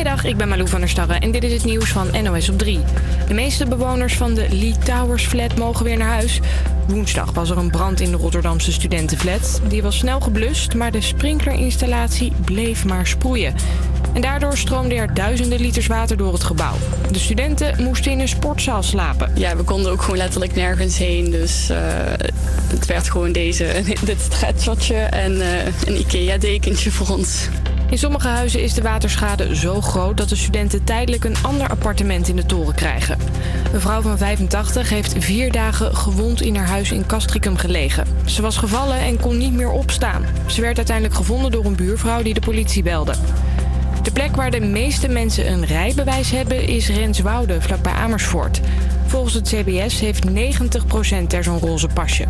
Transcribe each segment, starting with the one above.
Goedemiddag, ik ben Malou van der Starre en dit is het nieuws van NOS op 3. De meeste bewoners van de Lee Towers flat mogen weer naar huis. Woensdag was er een brand in de Rotterdamse studentenflat. Die was snel geblust, maar de sprinklerinstallatie bleef maar sproeien. En daardoor stroomden er duizenden liters water door het gebouw. De studenten moesten in een sportzaal slapen. Ja, we konden ook gewoon letterlijk nergens heen. Dus uh, het werd gewoon deze, dit stretchertje en uh, een IKEA-dekentje voor ons. In sommige huizen is de waterschade zo groot dat de studenten tijdelijk een ander appartement in de toren krijgen. Een vrouw van 85 heeft vier dagen gewond in haar huis in Castricum gelegen. Ze was gevallen en kon niet meer opstaan. Ze werd uiteindelijk gevonden door een buurvrouw die de politie belde. De plek waar de meeste mensen een rijbewijs hebben is Renswoude, vlakbij Amersfoort. Volgens het CBS heeft 90% er zo'n roze pasje.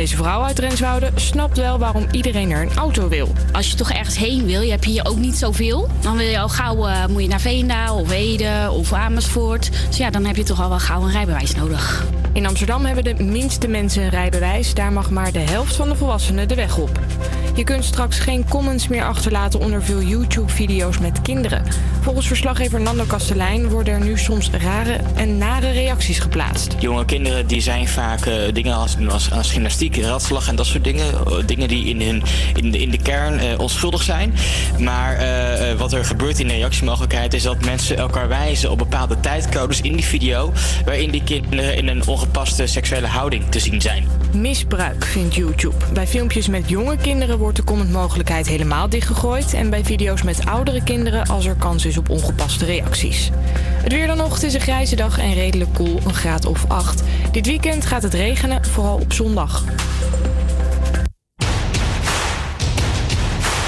Deze vrouw uit Renswoude snapt wel waarom iedereen er een auto wil. Als je toch ergens heen wil, je hebt hier ook niet zoveel. Dan wil je al gauw uh, moet je naar Veendaal of Ede of Amersfoort. Dus ja, dan heb je toch al wel gauw een rijbewijs nodig. In Amsterdam hebben de minste mensen een rijbewijs. Daar mag maar de helft van de volwassenen de weg op. Je kunt straks geen comments meer achterlaten onder veel YouTube-video's met kinderen. Volgens verslaggever Nando Kastelein worden er nu soms rare en nare reacties geplaatst. Jonge kinderen die zijn vaak uh, dingen als, als, als, gymnastiek, ratslag en dat soort dingen. Uh, dingen die in, hun, in, de, in de kern uh, onschuldig zijn. Maar wat er gebeurt in de reactiemogelijkheid is dat mensen elkaar wijzen op bepaalde tijdcodes in die video. Waarin die kinderen in een ongepaste seksuele houding te zien zijn. Misbruik vindt YouTube. Bij filmpjes met jonge kinderen wordt de commentmogelijkheid helemaal dichtgegooid. En bij video's met oudere kinderen als er kans is op ongepaste reacties. Het weer dan nog, het is een grijze dag en redelijk koel, een graad of 8. Dit weekend gaat het regenen, vooral op zondag.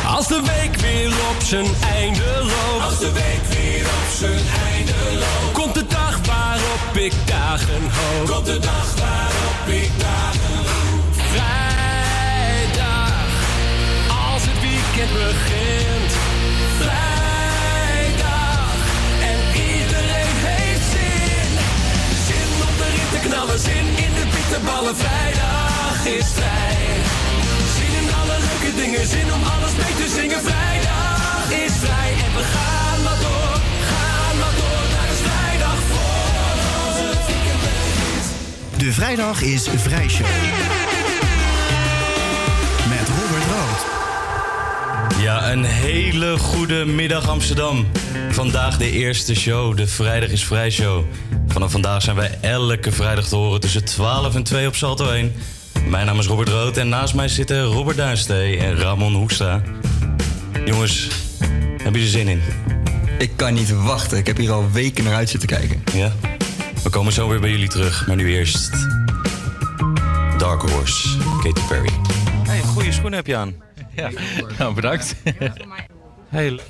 Als de week weer op zijn einde loopt. Als de week weer op zijn einde loopt. Komt de dag waarop ik dagen hoop. Komt de dag waarop ik dagen weekend begint. Vrijdag, en iedereen heeft zin. Zin om erin te knallen, zin in de bitterballen. Vrijdag is vrij. Zin in alle leuke dingen, zin om alles mee te zingen. Vrijdag is vrij en we gaan maar door. Gaan maar door, naar is vrijdag voor. De vrijdag is Vrijshow. Met Ja, een hele goede middag Amsterdam. Vandaag de eerste show, de Vrijdag is Vrij Show. Vanaf vandaag zijn wij elke vrijdag te horen tussen 12 en 2 op Salto 1. Mijn naam is Robert Rood en naast mij zitten Robert Duinstee en Ramon Hoekstra. Jongens, hebben jullie er zin in? Ik kan niet wachten. Ik heb hier al weken naar uit zitten kijken. Ja? We komen zo weer bij jullie terug, maar nu eerst... Dark Horse, Katy Perry. Hey, goede schoenen heb je aan. Ja, nou, bedankt. Hey.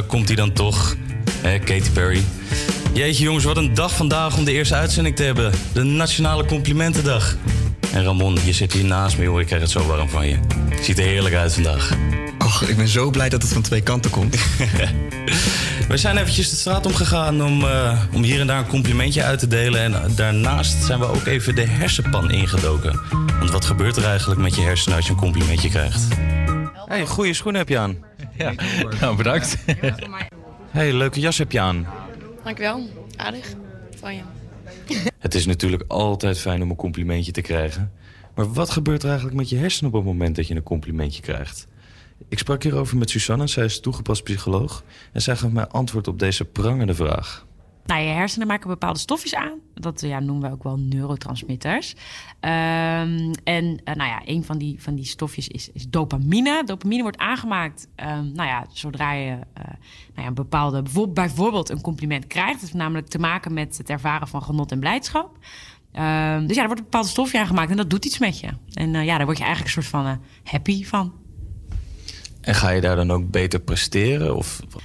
Komt hij dan toch. Eh, Katy Perry. Jeetje jongens, wat een dag vandaag om de eerste uitzending te hebben. De Nationale Complimentendag. En Ramon, je zit hier naast me, hoor. Ik krijg het zo warm van je. Ziet er heerlijk uit vandaag. Och, ik ben zo blij dat het van twee kanten komt. We zijn eventjes de straat omgegaan om, eh, om hier en daar een complimentje uit te delen. En daarnaast zijn we ook even de hersenpan ingedoken. Want wat gebeurt er eigenlijk met je hersenen als je een complimentje krijgt? hey, goede schoenen heb je aan. Ja, nou bedankt. hey, leuke jas heb je aan. Dankjewel. Aardig van je. Het is natuurlijk altijd fijn om een complimentje te krijgen. Maar wat gebeurt er eigenlijk met je hersenen op het moment dat je een complimentje krijgt? Ik sprak hierover met Suzanne, zij is toegepast psycholoog. En zij gaf mij antwoord op deze prangende vraag. Nou, je hersenen maken bepaalde stofjes aan. Dat ja, noemen we ook wel neurotransmitters. Ehm, en eh, nou ja, een van die, van die stofjes is, is dopamine. Dopamine wordt aangemaakt nou ja, zodra je uh, nou ja, een bepaalde, bijvoorbeeld een compliment krijgt. Dat heeft namelijk te maken met het ervaren van genot en blijdschap. Um, dus ja, er wordt een bepaald stofje aangemaakt en dat doet iets met je. En uh, ja, daar word je eigenlijk een soort van happy van. En ga je daar dan ook beter presteren? Of? Um,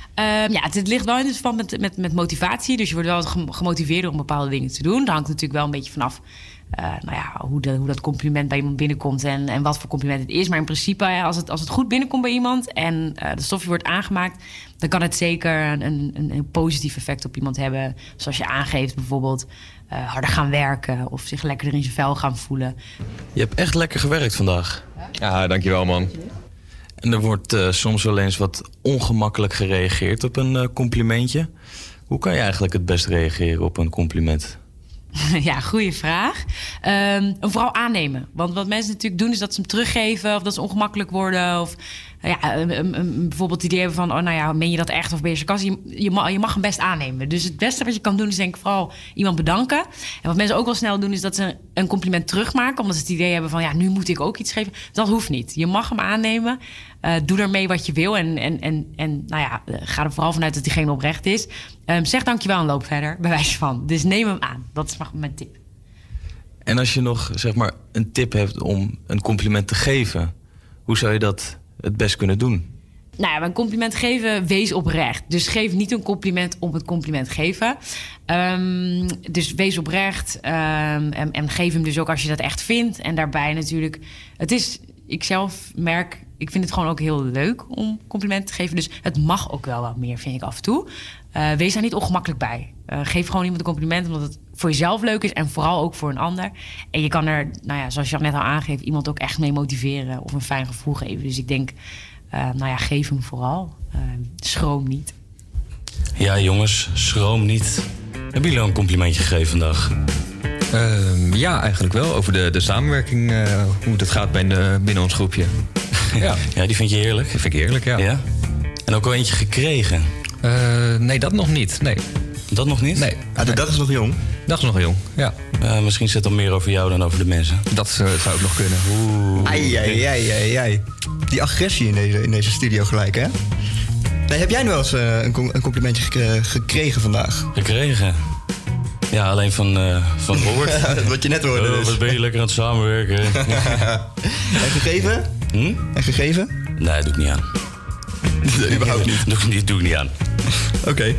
ja, het, het, ligt wel in het verband met, met, met motivatie. Dus je wordt wel gemotiveerd om bepaalde dingen te doen. Dat hangt natuurlijk wel een beetje vanaf eh, nou ja, hoe, de, hoe dat compliment bij iemand binnenkomt en, en wat voor compliment het is. Maar in principe, ja, als, het, als het goed binnenkomt bij iemand en eh, de stofje wordt aangemaakt, dan kan het zeker een, een, een positief effect op iemand hebben. Zoals je aangeeft, bijvoorbeeld uh, harder gaan werken of zich lekkerder in zijn vel gaan voelen. Je hebt echt lekker gewerkt vandaag. Ja, dankjewel man. En er wordt uh, soms wel eens wat ongemakkelijk gereageerd op een uh, complimentje. Hoe kan je eigenlijk het best reageren op een compliment? Ja, goede vraag. Um, vooral aannemen. Want wat mensen natuurlijk doen is dat ze hem teruggeven of dat ze ongemakkelijk worden. Of ja, um, um, bijvoorbeeld het idee hebben van, oh nou ja, meen je dat echt of ben je sarcastisch? Je, je, mag, je mag hem best aannemen. Dus het beste wat je kan doen is denk ik vooral iemand bedanken. En wat mensen ook wel snel doen is dat ze een compliment terugmaken. Omdat ze het idee hebben van, ja, nu moet ik ook iets geven. Dat hoeft niet. Je mag hem aannemen. Uh, doe ermee wat je wil. En, en, en, en nou ja, ga er vooral vanuit dat diegene oprecht is. Um, zeg dankjewel en loop verder, bij wijze van. Dus neem hem aan. Dat is mijn tip. En als je nog zeg maar een tip hebt om een compliment te geven, hoe zou je dat het best kunnen doen? Nou ja, een compliment geven, wees oprecht. Dus geef niet een compliment om het compliment geven. Um, dus wees oprecht um, en, en geef hem dus ook als je dat echt vindt. En daarbij natuurlijk, het is, ik zelf merk, ik vind het gewoon ook heel leuk om complimenten te geven. Dus het mag ook wel wat meer, vind ik af en toe. Uh, wees daar niet ongemakkelijk bij. Uh, geef gewoon iemand een compliment omdat het voor jezelf leuk is en vooral ook voor een ander. En je kan er, nou ja, zoals je net al aangeeft, iemand ook echt mee motiveren of een fijn gevoel geven. Dus ik denk, uh, nou ja, geef hem vooral. schroom niet. Ja, jongens, schroom niet. Hebben jullie al een complimentje gegeven vandaag? Uh, ja, eigenlijk wel. Over de, de samenwerking, uh, hoe het gaat binnen, binnen ons groepje. ja. ja, die vind je heerlijk? Die vind ik heerlijk, ja. ja? En ook al eentje gekregen? Uh, nee, dat nog niet. Nee. Dat nog niet? Nee. Ah, de dag is nog jong. Dat is nog jong, ja. Uh, misschien zit het meer over jou dan over de mensen. Dat uh, zou ook nog kunnen. Oeh. Ai, ai, ai, ai, ai. Die agressie in deze, in deze studio gelijk, hè? Nee, heb jij nu wel eens uh, een, een, complimentje gek gekregen vandaag? Gekregen? Ja, alleen van, uh, van Robert. Wat je net hoorde. Uh, dus. Wat ben je lekker aan het samenwerken? en gegeven? Hm? En gegeven? Nee, doe ik niet aan. Nee, überhaupt niet. doe, doe, doe ik niet aan. Oké. Okay.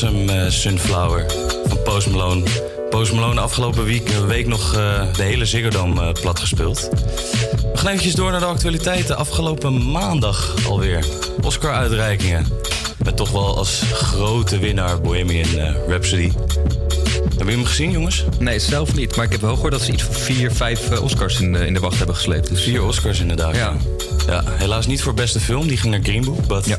Was hem, eh, Sunflower van Post Malone. Post Malone afgelopen week, eh, week nog eh, de hele Ziggo Dome plat gespeeld. We gaan eventjes door naar de actualiteiten. Afgelopen maandag alweer. Oscar-uitreikingen. Met toch wel als grote winnaar Bohemian Rhapsody. Hebben jullie hem gezien, jongens? Nee, zelf niet. Maar ik heb wel gehoord dat ze iets van vier, vijf Oscars in de, in de wacht hebben gesleept. Dus, Vier Oscars inderdaad. Ja. ja. helaas niet voor beste film. Die ging naar Green Book. But... Ja.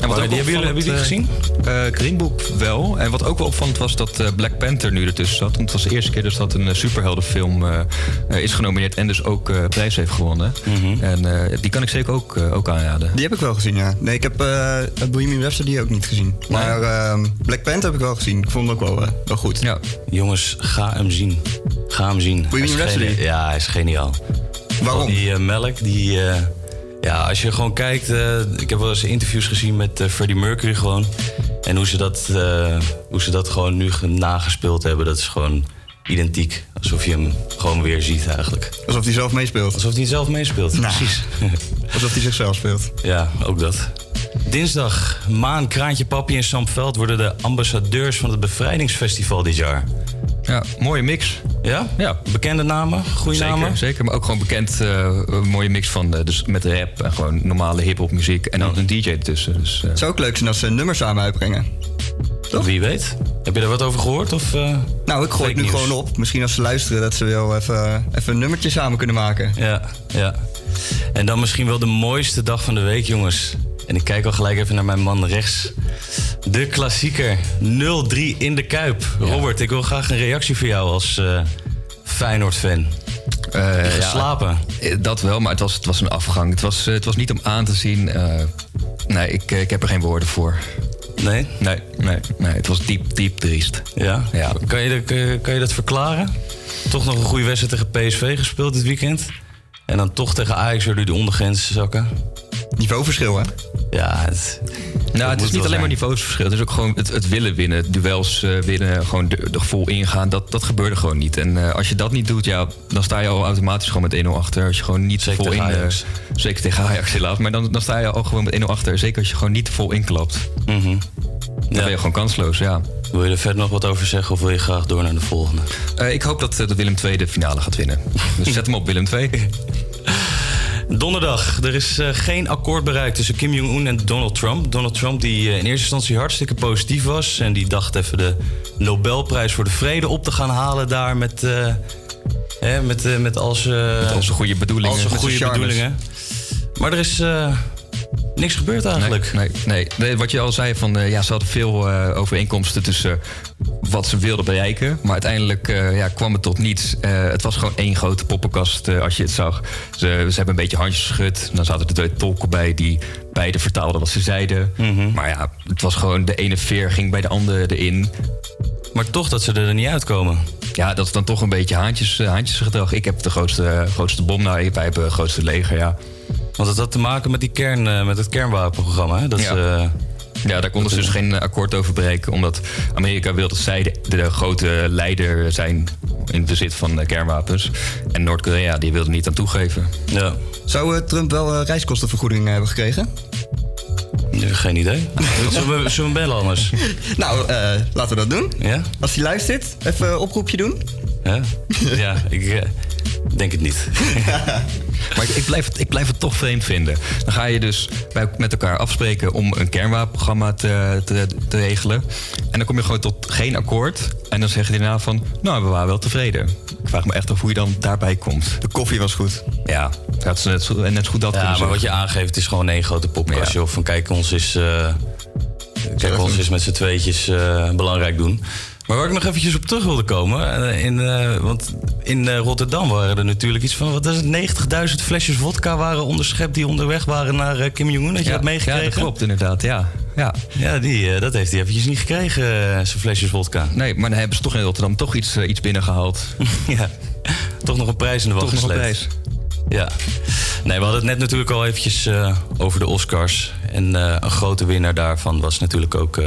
En Maar die hebben jullie- hebben jullie gezien? Uh, Green Book wel. En wat ook wel opvallend was dat eh, Black Panther nu ertussen zat. Want het was de eerste keer dus dat een eh, superheldenfilm eh, eh, is genomineerd en dus ook eh, prijs heeft gewonnen. Mhm. En eh, die kan ik zeker ook, eh, ook aanraden. Die heb ik wel gezien, ja. Nee, ik heb eh Bohemian Rhapsody ook niet gezien. Maar ehm, Black Panther heb ik wel gezien. Ik vond het ook wel, eh, wel goed. Ja. Jongens, ga hem zien. Ga hem zien. Bohemian Rhapsody? Ja, hij is geniaal. Waarom? Al Die eh, melk, die... eh, ja, als je gewoon kijkt... eh, ik heb wel eens interviews gezien met eh, Freddie Mercury gewoon. En hoe ze, dat, eh, hoe ze dat gewoon nu ge- nagespeeld hebben, dat is gewoon identiek. Alsof je hem gewoon weer ziet eigenlijk. Alsof hij zelf meespeelt. Alsof hij zelf meespeelt, Nou. precies. Alsof hij zichzelf speelt. Ja, ook dat. Dinsdag, Maan, Kraantje Papi en Sam Veld worden de ambassadeurs van het Bevrijdingsfestival dit jaar. Ja, mooie mix. Ja? Ja. Bekende namen, goede zeker, namen? Zeker, maar ook gewoon bekend, eh, een mooie mix van eh, dus met rap en gewoon normale hip-hop muziek. En dan een DJ ertussen. Dus, eh, Het zou ook leuk zijn als ze een nummer samen uitbrengen. Wie weet. Heb je daar wat over gehoord? Of, eh, Nou, ik gooi het nu gewoon op. Misschien als ze luisteren dat ze wel even, even een nummertje samen kunnen maken. Ja, ja. En dan misschien wel de mooiste dag van de week, jongens. En ik kijk al gelijk even naar mijn man rechts. De klassieker 0-3 in de Kuip. Robert, ik wil graag een reactie van jou als eh Feyenoord-fan. Ja, geslapen? eh, dat wel, maar het was, het was een afgang. Het was, het was niet om aan te zien. nee, ik, ik heb er geen woorden voor. Nee? Nee, nee, nee. Het was diep, diep triest. Ja? Ja. Kan, je, dat- kan, je, kan je dat verklaren? Toch nog een goede wedstrijd tegen PSV gespeeld dit weekend. En dan toch tegen Ajax weer door de ondergrens zakken. Niveauverschil, hè? Ja, het, Nou, het is niet alleen maar niveausverschil. Het is ook gewoon het, het willen winnen. Duels eh, winnen, gewoon er er vol ingaan. Dat, dat gebeurde gewoon niet. En eh, als je dat niet doet, ja, dan sta je al automatisch gewoon met 1-0 achter. Als je gewoon niet Zeker vol in... Ajax. zeker tegen Ajax helaas. Maar dan, dan sta je al gewoon met 1-0 achter. Zeker als je gewoon niet vol inklapt. Mhm. Dan ben je gewoon kansloos, ja. Wil je er verder nog wat over zeggen of wil je graag door naar de volgende? Ik hoop dat, dat Willem II de finale gaat winnen. Dus zet hem op, Willem II. Donderdag. Er is eh, geen akkoord bereikt tussen Kim Jong-un en Donald Trump. Donald Trump die eh, in eerste instantie hartstikke positief was. En die dacht even de Nobelprijs voor de vrede op te gaan halen daar met... eh, hè, met, met al zijn... Met al zijn goede bedoelingen. Al zijn Met goede bedoelingen. Maar er is niks gebeurd eigenlijk. Nee, nee, nee. Wat je al zei, van, eh, ja, ze hadden veel eh, overeenkomsten tussen wat ze wilden bereiken. Maar uiteindelijk eh, ja, kwam het tot niets. Eh, het was gewoon één grote poppenkast eh, als je het zag. Ze, ze hebben een beetje handjes geschud. Dan zaten er twee tolken bij die beide vertaalden wat ze zeiden. Mhm. Maar ja, het was gewoon de ene veer ging bij de andere erin. Maar toch dat ze er niet uitkomen. Ja, dat is dan toch een beetje haantjes, eh, haantjesgedrag. Ik heb de grootste, grootste bom, nou, wij hebben het grootste leger, ja. Want het had te maken met, die kern, eh, met het kernwapenprogramma. Hè? Dat Ja. ze, eh, Ja, daar konden ze dus geen akkoord over breken. Omdat Amerika wil dat zij de, de grote leider zijn in bezit van kernwapens. En Noord-Korea die wilde niet aan toegeven. Ja. Zou eh, Trump wel reiskostenvergoeding hebben gekregen? Nee, Geen idee. zullen, we, zullen we bellen anders? Nou, eh, laten we dat doen. Ja? Als hij luistert, even een oproepje doen. Ja, ja ik denk het niet. Maar ik, ik, blijf het, ik blijf het toch vreemd vinden. Dan ga je dus bij, met elkaar afspreken om een kernwapenprogramma te, te, te regelen. En dan kom je gewoon tot geen akkoord. En dan zeg je daarna van, nou, we waren wel tevreden. Ik vraag me echt af hoe je dan daarbij komt. De koffie was goed. Ja, dat is net zo, net goed dat Ja, maar wat je aangeeft is gewoon één grote popkast. joh. Van kijk, ons is, eh, kijk, ons is met z'n tweetjes eh, belangrijk doen. Maar waar ik nog eventjes op terug wilde komen. eh, In, eh, want in eh, Rotterdam waren er natuurlijk iets van... wat is het, 90.000 flesjes vodka waren onderschept... die onderweg waren naar Kim Jong-un. Had je Ja, dat meegekregen? Ja, dat klopt inderdaad, ja. Ja, Ja, die, dat heeft hij eventjes niet gekregen, zijn flesjes vodka. Nee, maar dan hebben ze toch in Rotterdam toch iets, iets binnengehaald. ja, toch nog een prijs in de wacht Toch nog een gesleept. Ja. Nee, we hadden het net natuurlijk al eventjes over de Oscars. En een grote winnaar daarvan was natuurlijk ook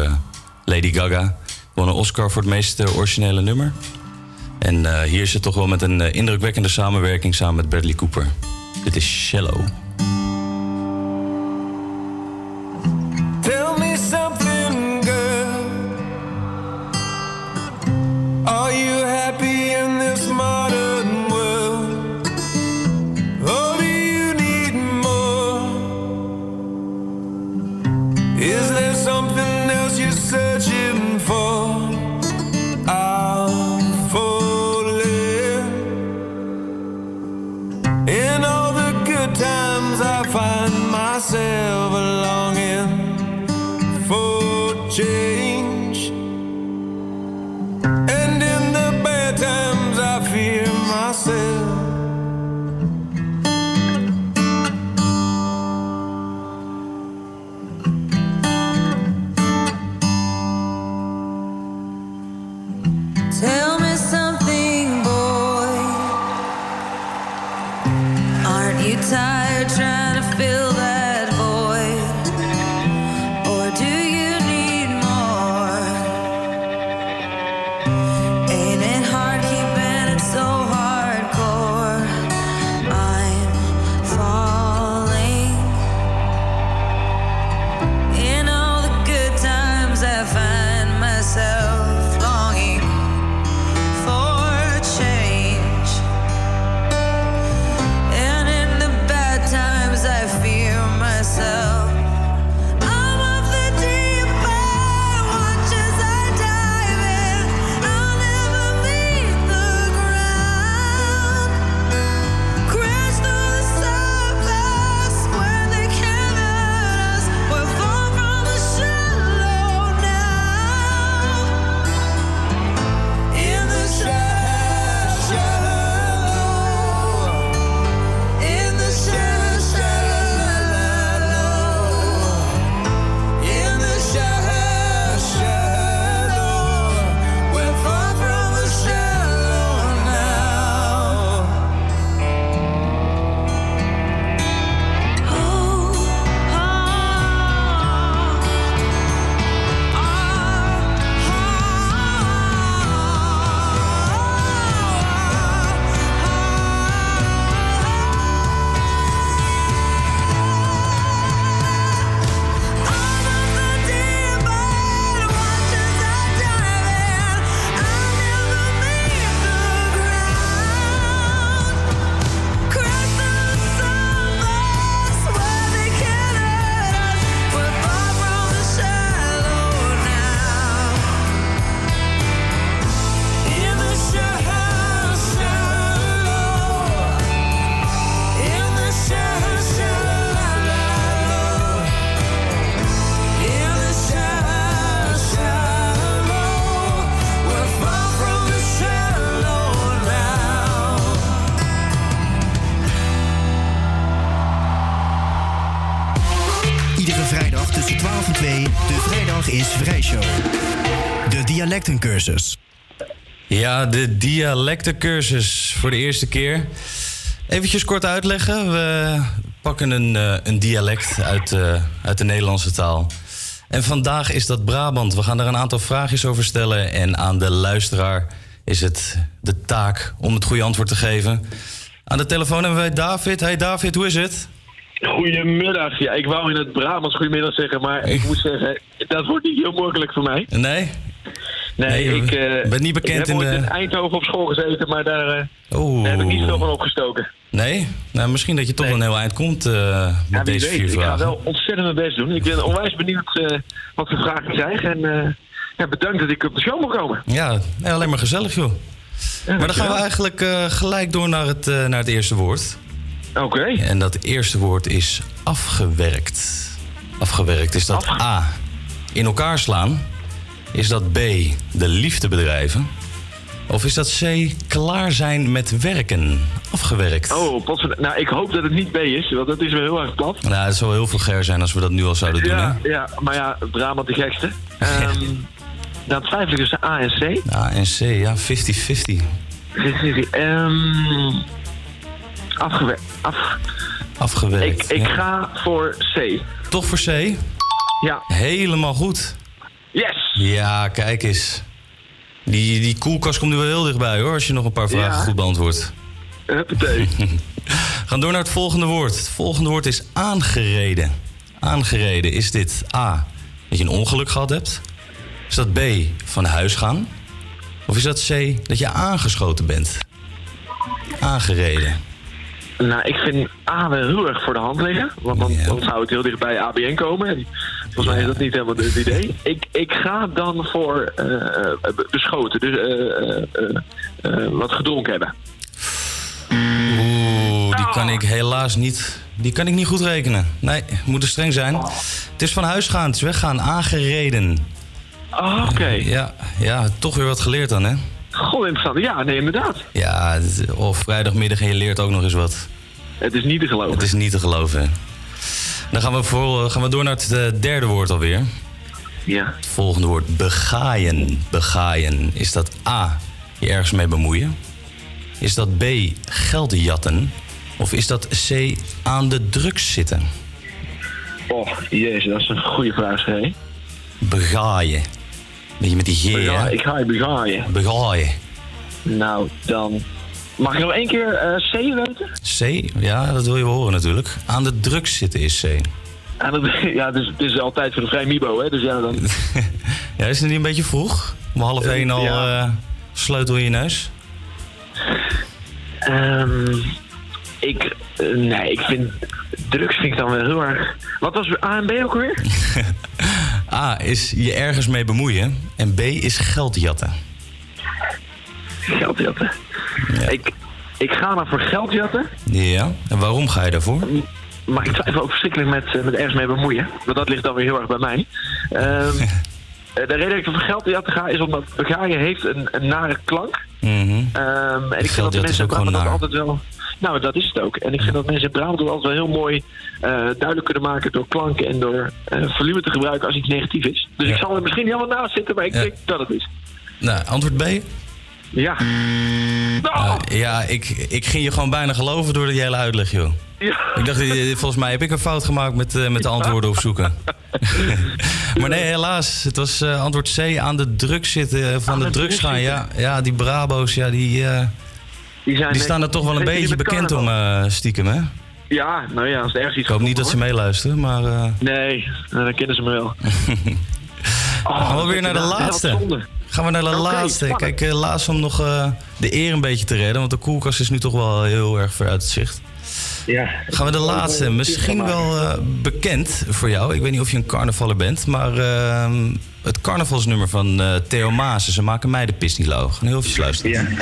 Lady Gaga. Won een Oscar voor het meest eh, originele nummer. En eh, hier is het toch wel met een eh, indrukwekkende samenwerking samen met Bradley Cooper. Dit is Shallow. Change. De dialectencursus voor de eerste keer. Eventjes kort uitleggen. We pakken een, eh, een dialect uit, eh, uit de Nederlandse taal. En vandaag is dat Brabant. We gaan er een aantal vraagjes over stellen. En aan de luisteraar is het de taak om het goede antwoord te geven. Aan de telefoon hebben wij David. Hey David, hoe is het? Goedemiddag. Ja, ik wou in het Brabants goedemiddag zeggen, maar ik moet zeggen, dat wordt niet heel makkelijk voor mij. Nee? Nee, ik eh, bent niet bekend ik heb in de- in Eindhoven op school gezeten, maar daar, eh, daar heb ik niet veel van opgestoken. Nee? Nou, misschien dat je toch een heel eind komt eh, met Ja, deze weet. vier Ik ga vragen. wel ontzettend mijn best doen. Ik ben onwijs benieuwd wat voor vragen ik krijg. En ja, bedankt dat ik op de show mag komen. Ja, alleen maar gezellig, joh. maar dan gaan we eigenlijk gelijk door naar het, naar het eerste woord. Oké. En dat eerste woord is afgewerkt. Afgewerkt, is dat A. In elkaar slaan? Is dat B. De liefde bedrijven? Of is dat C. Klaar zijn met werken? Afgewerkt. Oh, potverd- nou, ik hoop dat het niet B is, want dat is wel heel erg plat. Nou, het zou heel vulgair zijn als we dat nu al zouden doen, hè? Ja, ja, maar ja, Brabant de gekste. Ehm, dan twijfel ik tussen A en C. A en C, ja, 50-50. Ehm afgewerkt. Af, Afgewerkt. ik ik ja. ga voor C. Toch voor C? Ja. Helemaal goed. Yes! Ja, kijk eens. Die, die koelkast komt nu wel heel dichtbij hoor, als je nog een paar vragen Ja. goed beantwoordt. Huppatee. Gaan door naar het volgende woord. Het volgende woord is aangereden. Aangereden. Is dit A, dat je een ongeluk gehad hebt? Is dat B, van huis gaan? Of is dat C, dat je aangeschoten bent? Aangereden. Nou, ik vind A wel heel erg voor de hand liggen. Want dan, dan zou het heel dicht bij ABN komen. En volgens mij is dat niet helemaal het idee. Ik, ik ga dan voor eh, eh, beschoten. Dus eh, eh, eh, eh, wat gedronken hebben. Oeh, die kan ik helaas niet die kan ik niet goed rekenen. Nee, moet er streng zijn. Het is van huis gaan, het is weggaan, aangereden. Ah, oké. Ja, ja, toch weer wat geleerd dan, hè? Goh, interessant. Ja, nee, inderdaad. Ja, of vrijdagmiddag en je leert ook nog eens wat. Het is niet te geloven. Het is niet te geloven. Dan gaan we, voor, gaan we door naar het eh, derde woord alweer. Ja. Het volgende woord, begaaien. Begaaien. Is dat A, je ergens mee bemoeien? Is dat B, geld jatten? Of is dat C, aan de drugs zitten? Oh, jezus, dat is een goede vraag, hè? Begaaien. Beetje met die G, hè? ik ga je begaaien. Begaaien. Nou, dan... Mag ik nog één keer eh, C weten? C, ja, dat wil je wel horen natuurlijk. Aan de drugs zitten is C. Ja, dat, ja dus, het is altijd voor de vrij Mibo, hè? Dus ja, dan... Ja, is het niet een beetje vroeg? Om half één al ja. eh, sleutel in je neus? Ehm, ik... eh, nee, ik vind... Drugs vind ik dan wel heel erg... Wat was A en B ook alweer? A is je ergens mee bemoeien. En B is geld jatten. Geldjatten. Ik, ik ga maar voor geldjatten. Ja, en waarom ga je daarvoor? Maar ik twijfel ook verschrikkelijk met, eh, met ergens mee bemoeien. Want dat ligt dan weer heel erg bij mij. Ehm, eh, de reden dat ik voor geldjatten ga is omdat begaaien heeft een, een nare klank. Mhm. Ehm, en ik vind dat de mensen in ook dat altijd wel... Nou, dat is het ook. En ik vind dat mensen in Brabant dat altijd wel heel mooi eh, duidelijk kunnen maken door klanken en door eh, volume te gebruiken als iets negatief is. Dus Ja. ik zal er misschien helemaal naast zitten, maar ik Ja. denk dat het is. Nou, antwoord B? Ja. Eh, ja, ik, ik ging je gewoon bijna geloven door die hele uitleg, joh. Ja. Ik dacht, eh, volgens mij heb ik een fout gemaakt met, eh, met de antwoorden opzoeken. maar nee, helaas. Het was antwoord C, aan de drugs zitten, van de, de drugs gaan. Ja, ja, die Brabo's, ja, die, Die, zijn, die staan er toch wel een beetje bekend om, stiekem, hè? Ja, nou ja, als er ergens iets Ik hoop niet dat ze meeluisteren, maar... Nee, nou, dan kennen ze me wel. gaan we dat weer naar de laatste. Gaan we naar de laatste. spannend. Kijk, eh, laatst om nog eh, de eer een beetje te redden, want de koelkast is nu toch wel heel erg ver uit het zicht. Ja. Gaan we de laatste. Misschien wel eh, bekend voor jou. Ik weet niet of je een carnavaller bent, maar eh, het carnavalsnummer van eh, Theo Maassen. Ze maken mij de pis niet loog. Gaan heel even luisteren.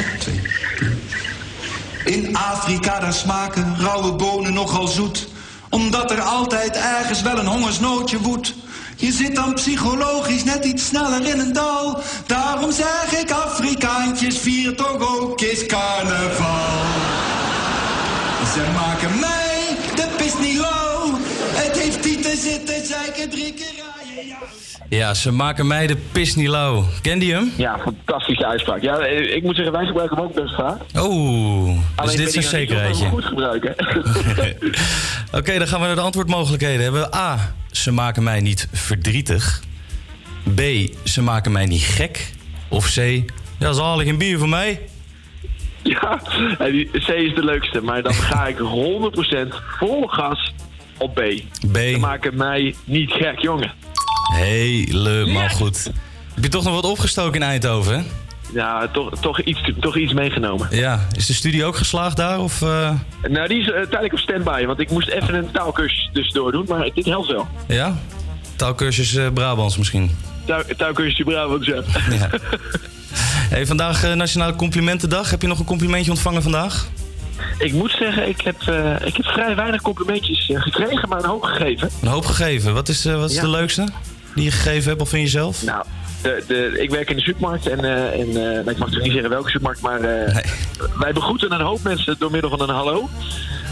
In Afrika daar smaken rauwe bonen nogal zoet. Omdat er altijd ergens wel een hongersnoodje woedt. Je zit dan psychologisch net iets sneller in een dal. Daarom zeg ik Afrikaantjes, vier toch ook eens carnaval. Ze maken mij de pis niet lauw. Het heeft die te zitten, zeiken drie keer. Ja. Ze maken mij de pis niet lauw. Kende je hem? Ja, fantastische uitspraak. Ja, ik moet zeggen, wij gebruiken hem ook best vaak. Oh, dus dit is een zekerheidje. goed gebruiken. Oké, dan gaan we naar de antwoordmogelijkheden. Hebben we A, ze maken mij niet verdrietig. B, ze maken mij niet gek. Of C, ja, zalig een bier voor mij. ja, die C is de leukste, maar dan ga ik 100% vol gas op B. B. Ze maken mij niet gek, jongen. Helemaal goed. Heb je toch nog wat opgestoken in Eindhoven, hè? Ja, toch, toch, iets, toch iets meegenomen. Ja, is de studie ook geslaagd daar? Of, eh, Nou, die is eh, tijdelijk op standby, want ik moest even een taalkursus tussendoor doen, maar dit helpt wel. ja? Taalkursus eh, Brabants misschien. Tuin- Taalkursus Brabant zelf. Ja. Hey, vandaag Nationale Complimentendag. Heb je nog een complimentje ontvangen vandaag? Ik moet zeggen, ik heb, ik heb vrij weinig complimentjes gekregen, maar een hoop gegeven. Een hoop gegeven. Wat is, wat is Ja. de leukste die je gegeven hebt of van jezelf? Nou, de, de, ik werk in de supermarkt en, eh, en eh, nou, ik mag toch niet zeggen welke supermarkt, maar eh, wij begroeten een hoop mensen door middel van een hallo.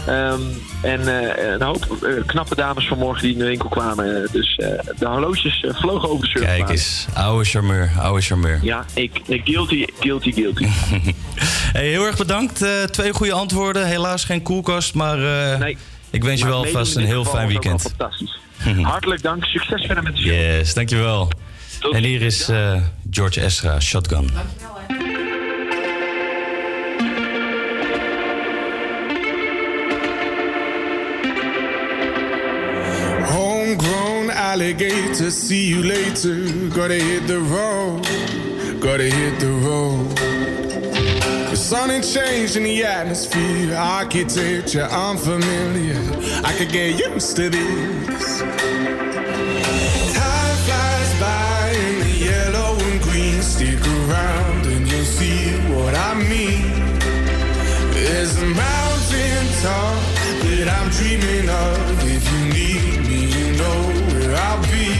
Ehm, en eh, een hoop knappe dames vanmorgen die in de winkel kwamen. Dus eh, de horloges eh, vlogen over de Kijk surfplaats. eens, oude charmeur, oude charmeur. Ja, ik, ik guilty, guilty, guilty. Hey, heel erg bedankt. Eh, twee goede antwoorden. Helaas geen koelkast, maar eh, ik wens je wel vast een heel fijn weekend. Fantastisch. Hartelijk dank. Succes verder met de show. Yes, dankjewel. En hier is eh, George Ezra, Shotgun. Homegrown alligator, see you later. Gotta hit the road, gotta hit the road. sun and change in the atmosphere. Architecture unfamiliar. I could get used to this. Time flies by in the yellow and green. Stick around and you'll see what I mean. There's a mountain top that I'm dreaming of. If you need me, you know where I'll be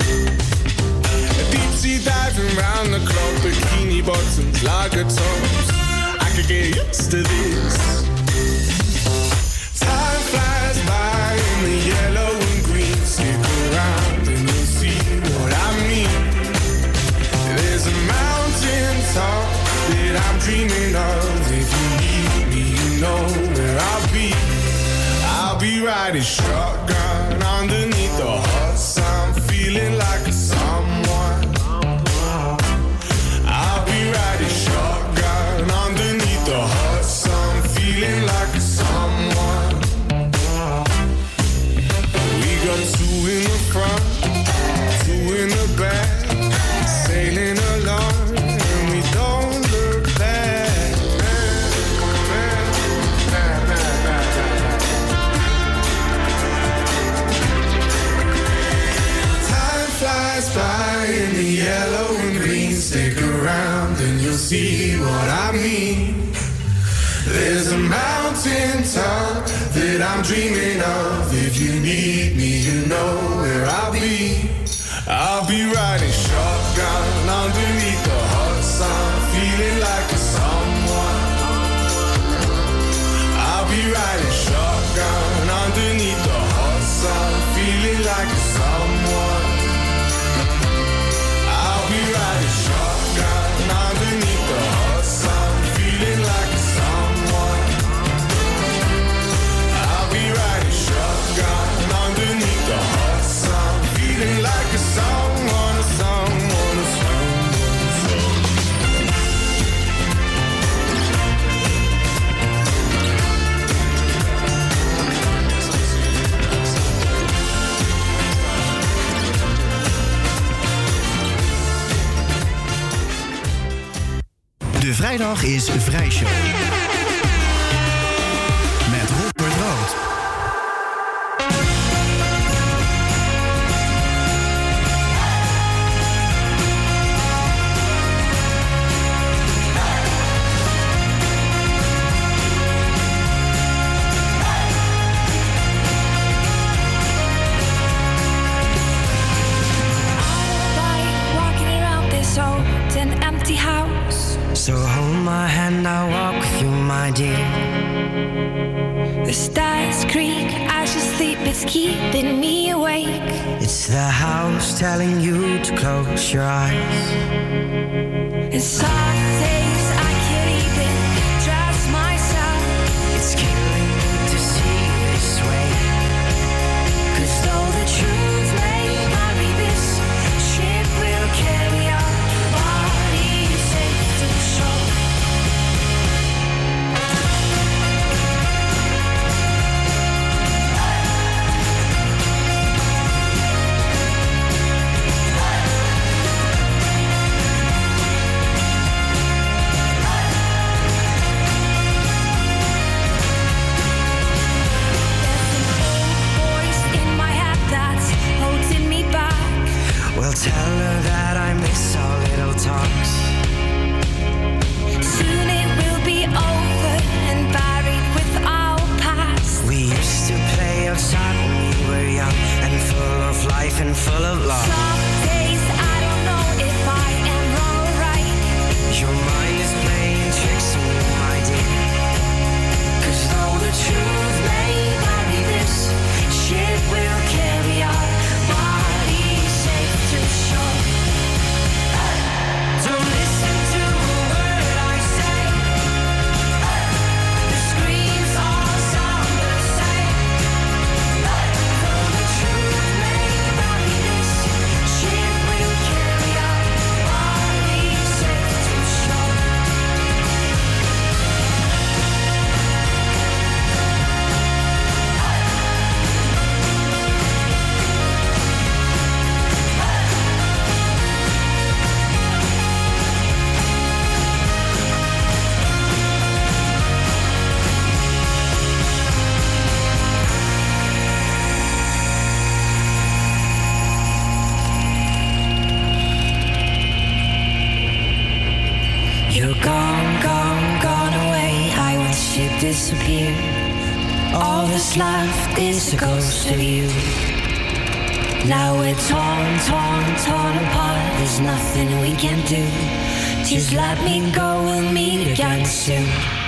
Sea diving round the clock, bikini bottoms, lager tops. I could get used to this. Time flies by in the yellow and green. Stick around and you'll see what I mean. There's a mountain top that I'm dreaming of. If you need me, you know where I'll be. I'll be riding shotgun underneath the Stick around and you'll see what I mean. There's a mountain top that I'm dreaming of. If you need me, you know where I'll be. Vrijdag is Vrijshow. Keeping me awake. It's the house telling you to close your eyes. You're gone, gone, gone away. I watch you disappear. All that's left is a ghost of you. Now we're torn, torn, torn apart. There's nothing we can do. Just let me go, we'll meet again soon.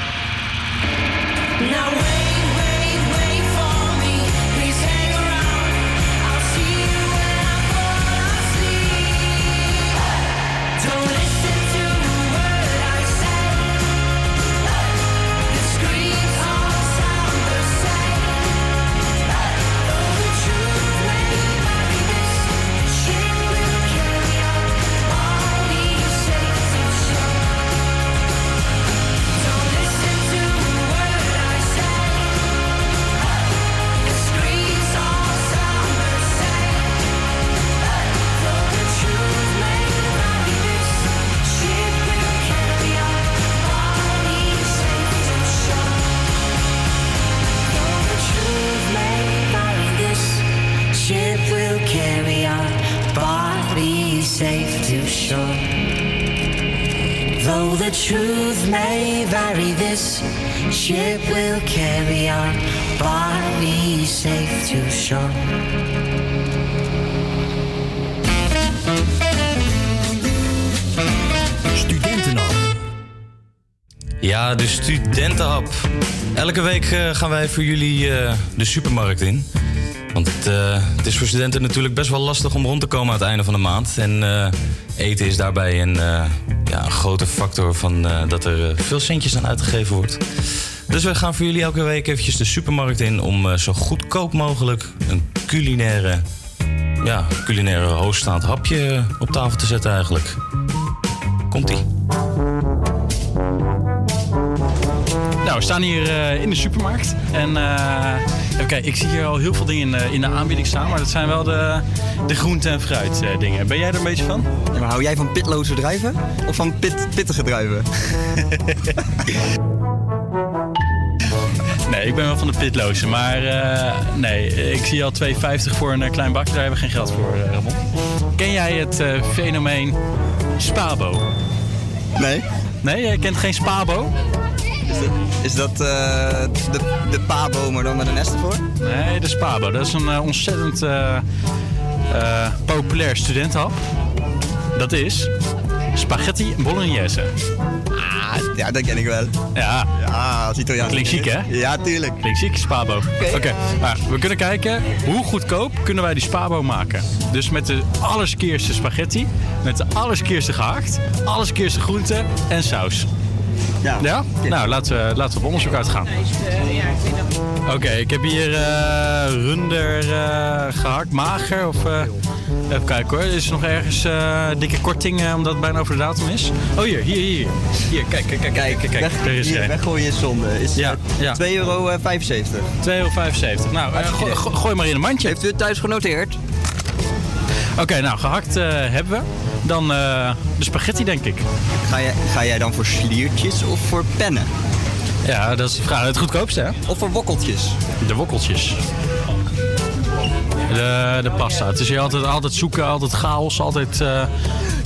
Studentenhap. Ja, de studentenhap. Elke week eh, gaan wij voor jullie eh, de supermarkt in. Want het, eh, het is voor studenten natuurlijk best wel lastig om rond te komen aan het einde van de maand. En eh, eten is daarbij een, eh, ja, een grote factor van eh, dat er veel centjes aan uitgegeven wordt. Dus we gaan voor jullie elke week eventjes de supermarkt in om eh, zo goedkoop mogelijk een culinaire, ja, culinaire hoogstaand hapje op tafel te zetten eigenlijk. Komt-ie. Nou, we staan hier eh, in de supermarkt. En eh, even kijken, ik zie hier al heel veel dingen in, de- in de aanbieding staan. Maar dat zijn wel de, de groente- en fruit eh, dingen. Ben jij er een beetje van? Ja, maar hou jij van pitloze druiven? Of van pit, pittige druiven? Nee, ik ben wel van de pitloze. Maar eh, nee, ik zie al 2,50 voor een eh, klein bakje. Daar hebben we geen geld voor, eh, Ramon. Ken jij het fenomeen Spabo? Nee. Nee, jij kent geen Spabo? Is dat, is dat eh, de, de pabo, maar dan met een S ervoor? Nee, de Spabo. Dat is een ontzettend populair studentenhap. Dat is spaghetti bolognese. Ah, ja, dat ken ik wel. Ja. Ja, als Italiaan. Klinkt chic, hè? Ja, tuurlijk. Klinkt chic, Spabo. Oké, maar we kunnen kijken hoe goedkoop kunnen wij die Spabo maken. Dus met de allerskeerste spaghetti, met de allerskeerste gehakt, allerskeerste groenten en saus. Ja. Ja? Nou, laten we, laten we op onderzoek uitgaan. Oké, ik heb hier eh, runder eh, gehakt, mager of... eh, even kijken hoor, is er nog ergens eh, dikke korting eh, omdat het bijna over de datum is? Oh hier, hier, hier. Hier, kijk, kijk, kijk, kijk, kijk. kijk. Weg, Er is hier, er weggooien is zonde. Is Ja, ja. 2,75 euro. 2,75 euro. Nou, eh, go- go- gooi maar in een mandje. Heeft u het thuis genoteerd? Oké, nou, gehakt eh, hebben we. Dan eh, de spaghetti, denk ik. Ga jij, ga jij dan voor sliertjes of voor pennen? Ja, dat is de vraag. Het goedkoopste, hè? Of voor wokkeltjes? De wokkeltjes. De, de pasta. Het is hier altijd, altijd zoeken, altijd chaos, altijd eh,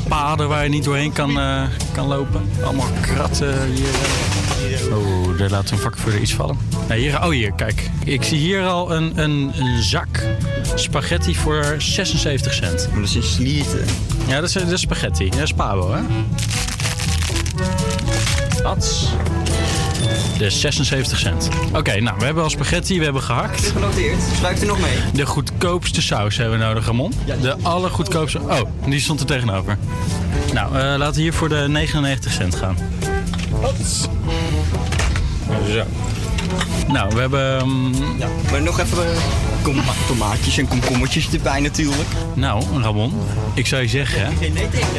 paden waar je niet doorheen kan, eh, kan lopen. Allemaal kratten hier. Oh, daar laat een vakvuurder iets vallen. Nee, hier, oh, hier, kijk. Ik zie hier al een, een, een zak spaghetti voor 76 cent. Maar dat is een slierte. Ja, dat is, dat is spaghetti. Dat is pabo, hè? Dat de 76 cent. Oké, nou, we hebben al spaghetti, we hebben gehakt. Genoteerd. Schuift er nog mee? De goedkoopste saus hebben we nodig, Ramon. De allergoedkoopste... Oh, die stond er tegenover. Nou, eh, laten we hier voor de 99 cent gaan. Zo. Nou, we hebben... ehm, Ja, maar nog even eh, kom- tomaatjes en komkommertjes erbij natuurlijk. Nou, Ramon, ik zou je zeggen,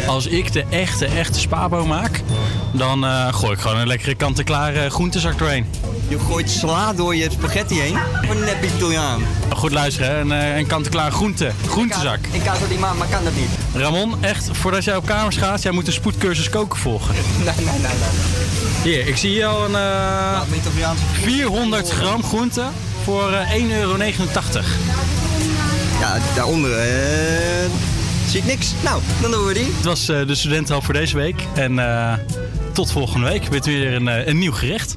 als ik de echte, echte spabo maak, dan eh, gooi ik gewoon een lekkere kant-en-klare groentezak doorheen. Je gooit sla door je spaghetti heen. Wat een nep Italiaan. Goed luisteren? Een, eh, een kant-en-klaar groente, groentezak. Ik kan dat niet maken, maar kan dat niet. Ramon, echt, voordat jij op kamers gaat, jij moet een spoedcursus koken volgen. Nee, nee, nee, nee. Hier, ik zie hier al een eh, Italiaanse 400 gram groente voor eh, 1,89 euro. Ja, daaronder eh, zie ik niks. Nou, dan doen we die. Het was eh, de studentenhap voor deze week. En eh, tot volgende week met weer een, eh, een nieuw gerecht.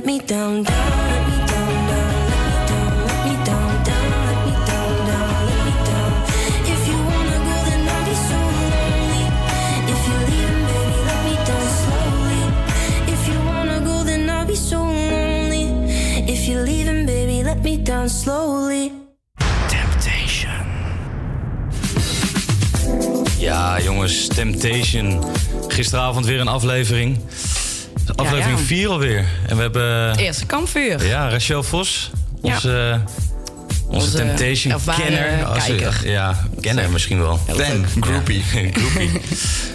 Let me down slowly. Ja, jongens, Temptation. Gisteravond weer een aflevering. Aflevering ja. 4 alweer. En we hebben... Het eerste kampvuur. Ja, Rachel Vos. Onze, onze, Onze Temptation kenner. Als kijker. ja, kenner misschien wel. Fan, groupie. groupie.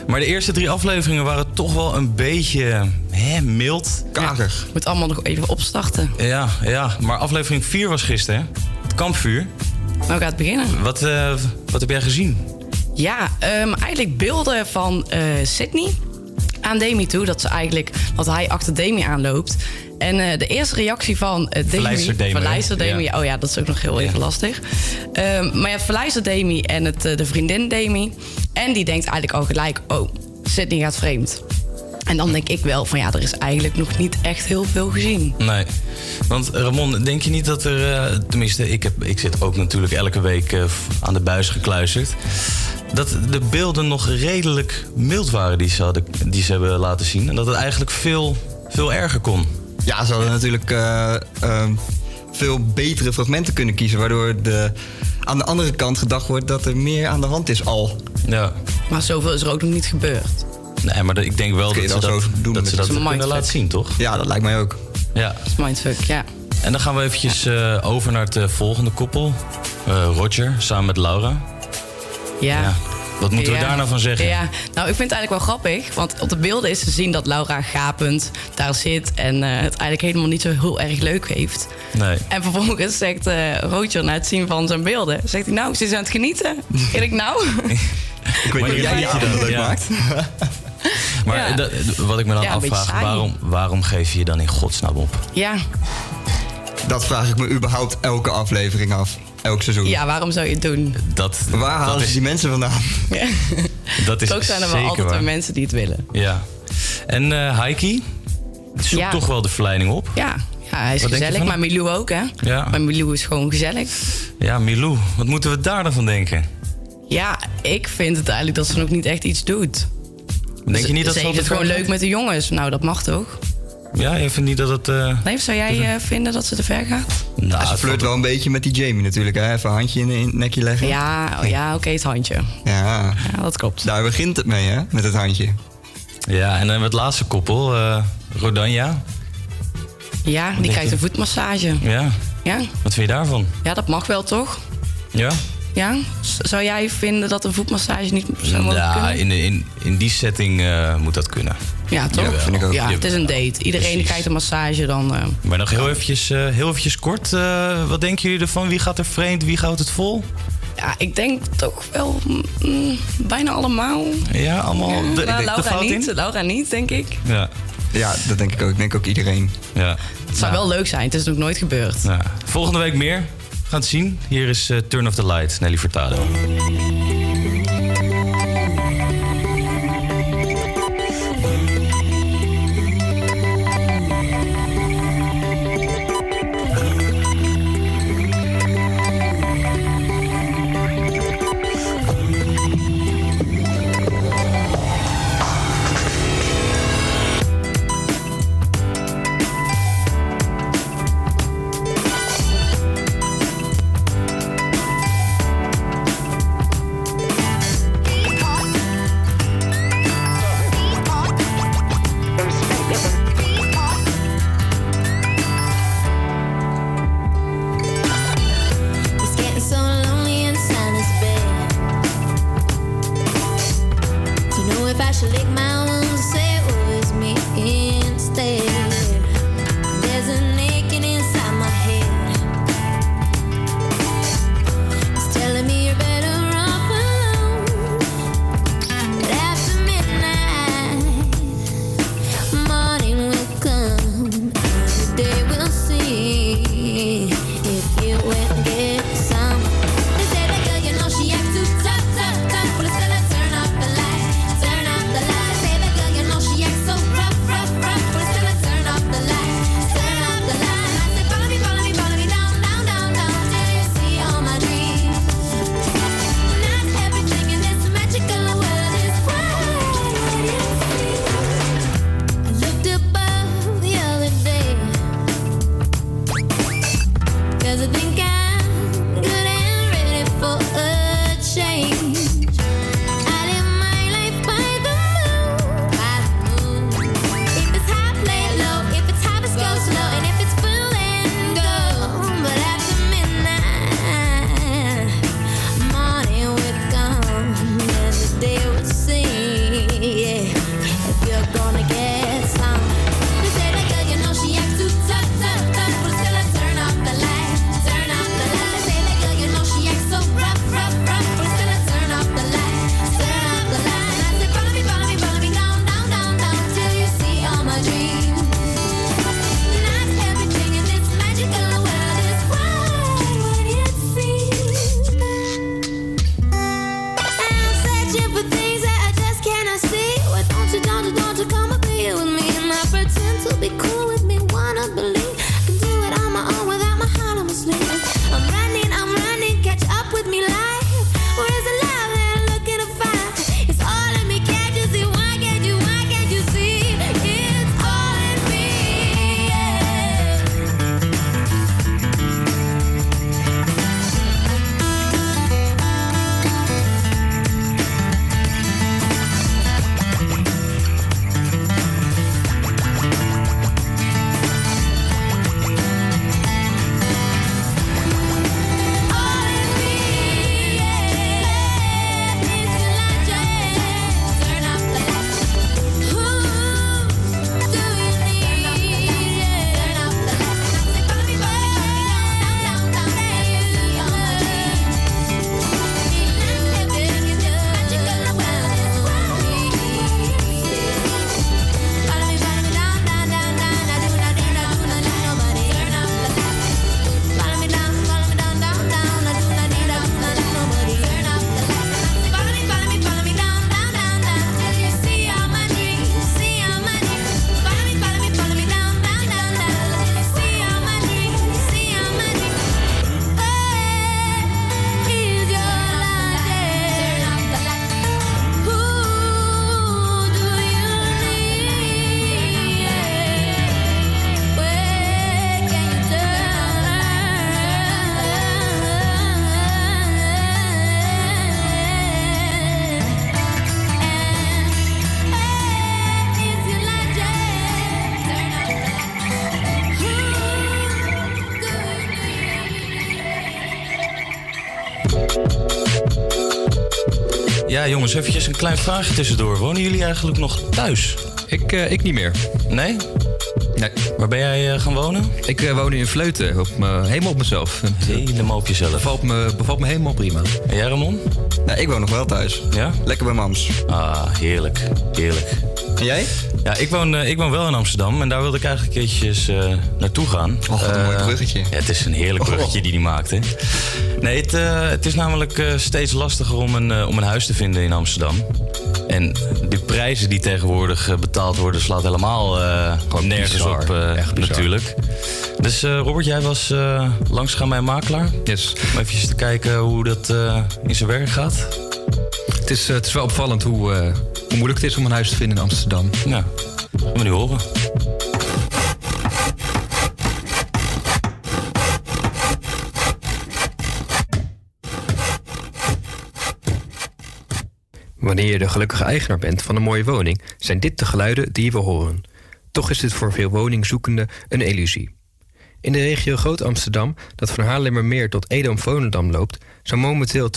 Maar de eerste drie afleveringen waren toch wel een beetje hè, mild. Karig. Moet allemaal nog even opstarten. Ja, ja, maar aflevering 4 was gisteren. hè? Het kampvuur. Nou gaat het beginnen. Wat, eh, wat heb jij gezien? Ja, ehm, eigenlijk beelden van eh, Sydney aan Demi toe. Dat, ze eigenlijk, dat hij achter Demi aanloopt. En eh, de eerste reactie van eh Demi... Verlijster Demi? Verlijster Demi. Ja. Oh ja, dat is ook nog heel even lastig. Ehm, maar hebt verlijster Demi en het, eh, de vriendin Demi. En die denkt eigenlijk al gelijk... Oh, Sydney gaat vreemd. En dan denk ik wel van ja, er is eigenlijk nog niet echt heel veel gezien. Nee. Want Ramon, denk je niet dat er... tenminste, ik, heb, ik zit ook natuurlijk elke week aan de buis gekluisterd. Dat de beelden nog redelijk mild waren die ze, hadden, die ze hebben laten zien. En dat het eigenlijk veel, veel erger kon. Ja, ze hadden natuurlijk eh, ehm, veel betere fragmenten kunnen kiezen. Waardoor de, aan de andere kant gedacht wordt dat er meer aan de hand is al. Ja. Maar zoveel is er ook nog niet gebeurd. Nee, maar ik denk wel dat ze wel dat, zo doen dat, met ze dat kunnen laten zien, toch? Ja, dat lijkt mij ook. Ja. Dat is mindfuck, ja. En dan gaan we eventjes eh, over naar het eh, volgende koppel. Eh, Roger, samen met Laura. Ja. Wat moeten we Ja. daar nou van zeggen? Ja, nou, ik vind het eigenlijk wel grappig. Want op de beelden is te zien dat Laura gapend daar zit. En eh, het eigenlijk helemaal niet zo heel erg leuk heeft. Nee. En vervolgens zegt eh Roger na het zien van zijn beelden... zegt hij, nou, ze is aan het genieten. En ik, nou... Ik weet niet jij je avond leuk maakt. Maar Ja. dat- wat ik me dan Ja, afvraag, waarom, waarom geef je je dan in godsnaam op? Ja, Dat vraag ik me überhaupt elke aflevering af. Elk seizoen. ja, waarom zou je het doen? Dat, Waar halen dat ze is, die mensen vandaan? Ja. dat is Toch zijn er wel zeker altijd wel mensen die het willen. Ja. En eh Heiki? Zoekt Ja. toch wel de verleiding op. Ja, ja hij is Wat gezellig. Maar Milou ook, hè? Ja. Maar Milou is gewoon gezellig. Ja, Milou, wat moeten we daar dan van denken? Ja, ik vind het eigenlijk dat ze nog niet echt iets doet. Denk je niet dat ze ze heeft al het gewoon leuk met de jongens. Nou, dat mag toch? Ja, je vindt niet dat het... eh, Nee, zou jij eh, vinden dat ze te ver gaat? Nou, Ja, ze flirt wel een beetje met die Jamie natuurlijk. Hè? Even een handje in, het nekje leggen. Ja, oh, ja oké, het handje. Ja. ja, dat klopt. Daar begint het mee, hè? Met het handje. Ja, en dan hebben we het laatste koppel, eh Rodanja. Ja, die krijgt je? een voetmassage. Ja, Ja? wat vind je daarvan? ja, dat mag wel toch? Ja? Ja? Zou jij vinden dat een voetmassage niet zou mogen Ja, kunnen? in, in, in die setting eh, moet dat kunnen. Ja, toch? Jawel. vind ik ook. Ja, het is een date. Iedereen krijgt een massage dan... eh, Maar nog heel eventjes, eh, heel eventjes kort. eh, wat denken jullie ervan? Wie gaat er vreemd? Wie houdt het vol? ja, ik denk toch wel mm, bijna allemaal. Ja, allemaal Ja, de, de, de Laura fout niet. in? Laura niet, denk ik. Ja. Ja, dat denk ik ook. Ik denk ook iedereen. Ja. Het zou wel leuk zijn. Het is nog nooit gebeurd. Volgende week meer. We gaan het zien. Hier is Turn of the Light, Nelly Furtado. Eventjes een klein vraagje tussendoor. Wonen jullie eigenlijk nog thuis? Ik, eh, ik niet meer. Nee? Nee. Waar ben jij eh, gaan wonen? Ik eh, woon in Vleuten, op helemaal op mezelf. Helemaal op jezelf. Bevalt me, bevalt me helemaal prima. En jij, Ramon? Nee, ik woon nog wel thuis. Ja? Lekker bij mams. Ah, heerlijk. Heerlijk. En jij? Ja, ik woon, ik woon wel in Amsterdam en daar wilde ik eigenlijk een keertjes naartoe gaan. Oh, wat een mooi bruggetje. Ja, het is een heerlijk bruggetje die hij maakt, hè. Nee, het, eh, het is namelijk eh, steeds lastiger om een, eh, om een huis te vinden in Amsterdam. En de prijzen die tegenwoordig betaald worden, slaat helemaal nergens bizar. op, Echt natuurlijk. Dus Robert, jij was uh, langsgegaan bij een makelaar. Yes. Om even te kijken hoe dat in zijn werk gaat. Het is, het is wel opvallend hoe, hoe moeilijk het is om een huis te vinden in Amsterdam. Ja, gaan we nu horen. Wanneer je de gelukkige eigenaar bent van een mooie woning, zijn dit de geluiden die wil horen. Toch is dit voor veel woningzoekenden een illusie. In de regio Groot-Amsterdam, dat van Haarlemmermeer tot Edam-Volendam loopt, zijn momenteel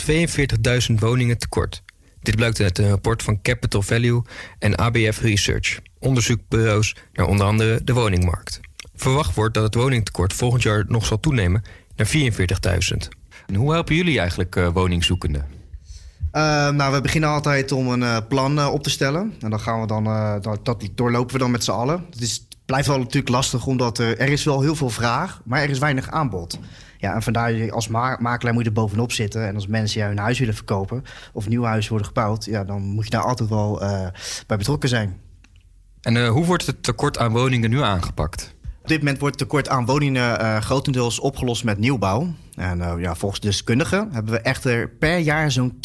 42.000 woningen tekort. Dit blijkt uit een rapport van Capital Value en ABF Research, onderzoekbureaus naar onder andere de woningmarkt. Verwacht wordt dat het woningtekort volgend jaar nog zal toenemen naar 44.000. En hoe helpen jullie eigenlijk eh, woningzoekenden? Eh, nou, we beginnen altijd om een eh, plan eh, op te stellen. En dan gaan we dan, dat, dat doorlopen we dan met z'n allen. Het is, blijft wel natuurlijk lastig, omdat er, is wel heel veel vraag, maar er is weinig aanbod. Ja, en vandaar als ma- makelaar moet je er bovenop zitten. En als mensen jou hun huis willen verkopen of nieuw huis worden gebouwd, ja, dan moet je daar altijd wel bij betrokken zijn. En hoe wordt het tekort aan woningen nu aangepakt? Op dit moment wordt tekort aan woningen eh, grotendeels opgelost met nieuwbouw. En eh, ja, volgens deskundigen hebben we echter per jaar zo'n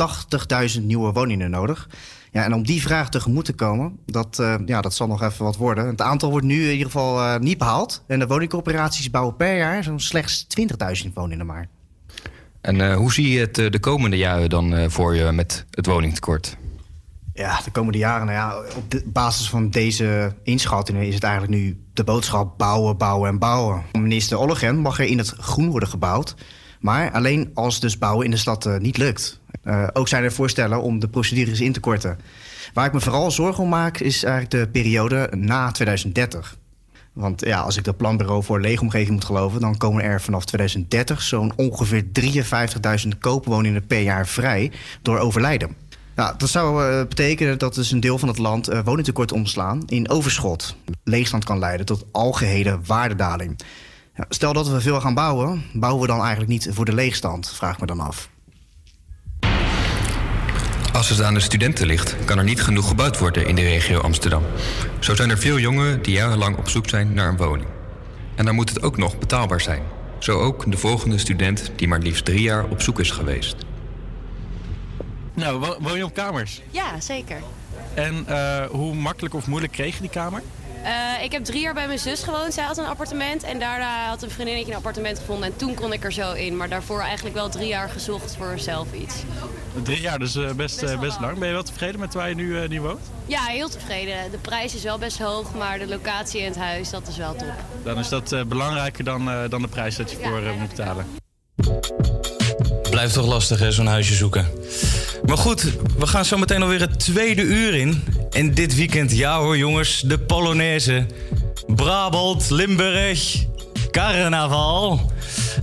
80.000 nieuwe woningen nodig. Ja, en om die vraag tegemoet te komen, dat, eh, ja, dat zal nog even wat worden. Het aantal wordt nu in ieder geval niet behaald. En de woningcorporaties bouwen per jaar zo'n slechts 20.000 woningen maar. En hoe zie je het de komende jaren dan voor je met het woningtekort? Ja, de komende jaren, nou ja, op basis van deze inschattingen is het eigenlijk nu de boodschap bouwen, bouwen en bouwen. Minister Ollegen mag er in het groen worden gebouwd, maar alleen als dus bouwen in de stad eh, niet lukt. Eh, ook zijn er voorstellen om de procedures in te korten. Waar ik me vooral zorgen om maak is eigenlijk de periode na 2030. Want ja, als ik dat planbureau voor leefomgeving moet geloven, dan komen er vanaf 2030 zo'n ongeveer 53.000 koopwoningen per jaar vrij door overlijden. Nou, dat zou eh, betekenen dat dus een deel van het land eh, woningtekort omslaan in overschot. Leegstand kan leiden tot algehele waardedaling. Ja, stel dat we veel gaan bouwen, bouwen we dan eigenlijk niet voor de leegstand? Vraag me dan af. Als het aan de studenten ligt, kan er niet genoeg gebouwd worden in de regio Amsterdam. Zo zijn er veel jongeren die jarenlang op zoek zijn naar een woning. En dan moet het ook nog betaalbaar zijn. Zo ook de volgende student die maar liefst drie jaar op zoek is geweest. Nou, wo- woon je op kamers? Ja, zeker. En eh, hoe makkelijk of moeilijk kreeg je die kamer? Eh, ik heb drie jaar bij mijn zus gewoond. Zij had een appartement. En daarna had een vriendinnetje een appartement gevonden. En toen kon ik er zo in. Maar daarvoor eigenlijk wel drie jaar gezocht voor zelf iets. Drie jaar, dus eh, best, best lang. Ben je wel tevreden met waar je nu, nu woont? Ja, heel tevreden. De prijs is wel best hoog. Maar de locatie en het huis, dat is wel top. Dan is dat eh, belangrijker dan, eh, dan de prijs dat je voor moet betalen. Blijft toch lastig, hè, zo'n huisje zoeken. Maar goed, we gaan zo meteen alweer het tweede uur in. En dit weekend, ja hoor jongens, de Polonaise. Brabant, Limburg, carnaval.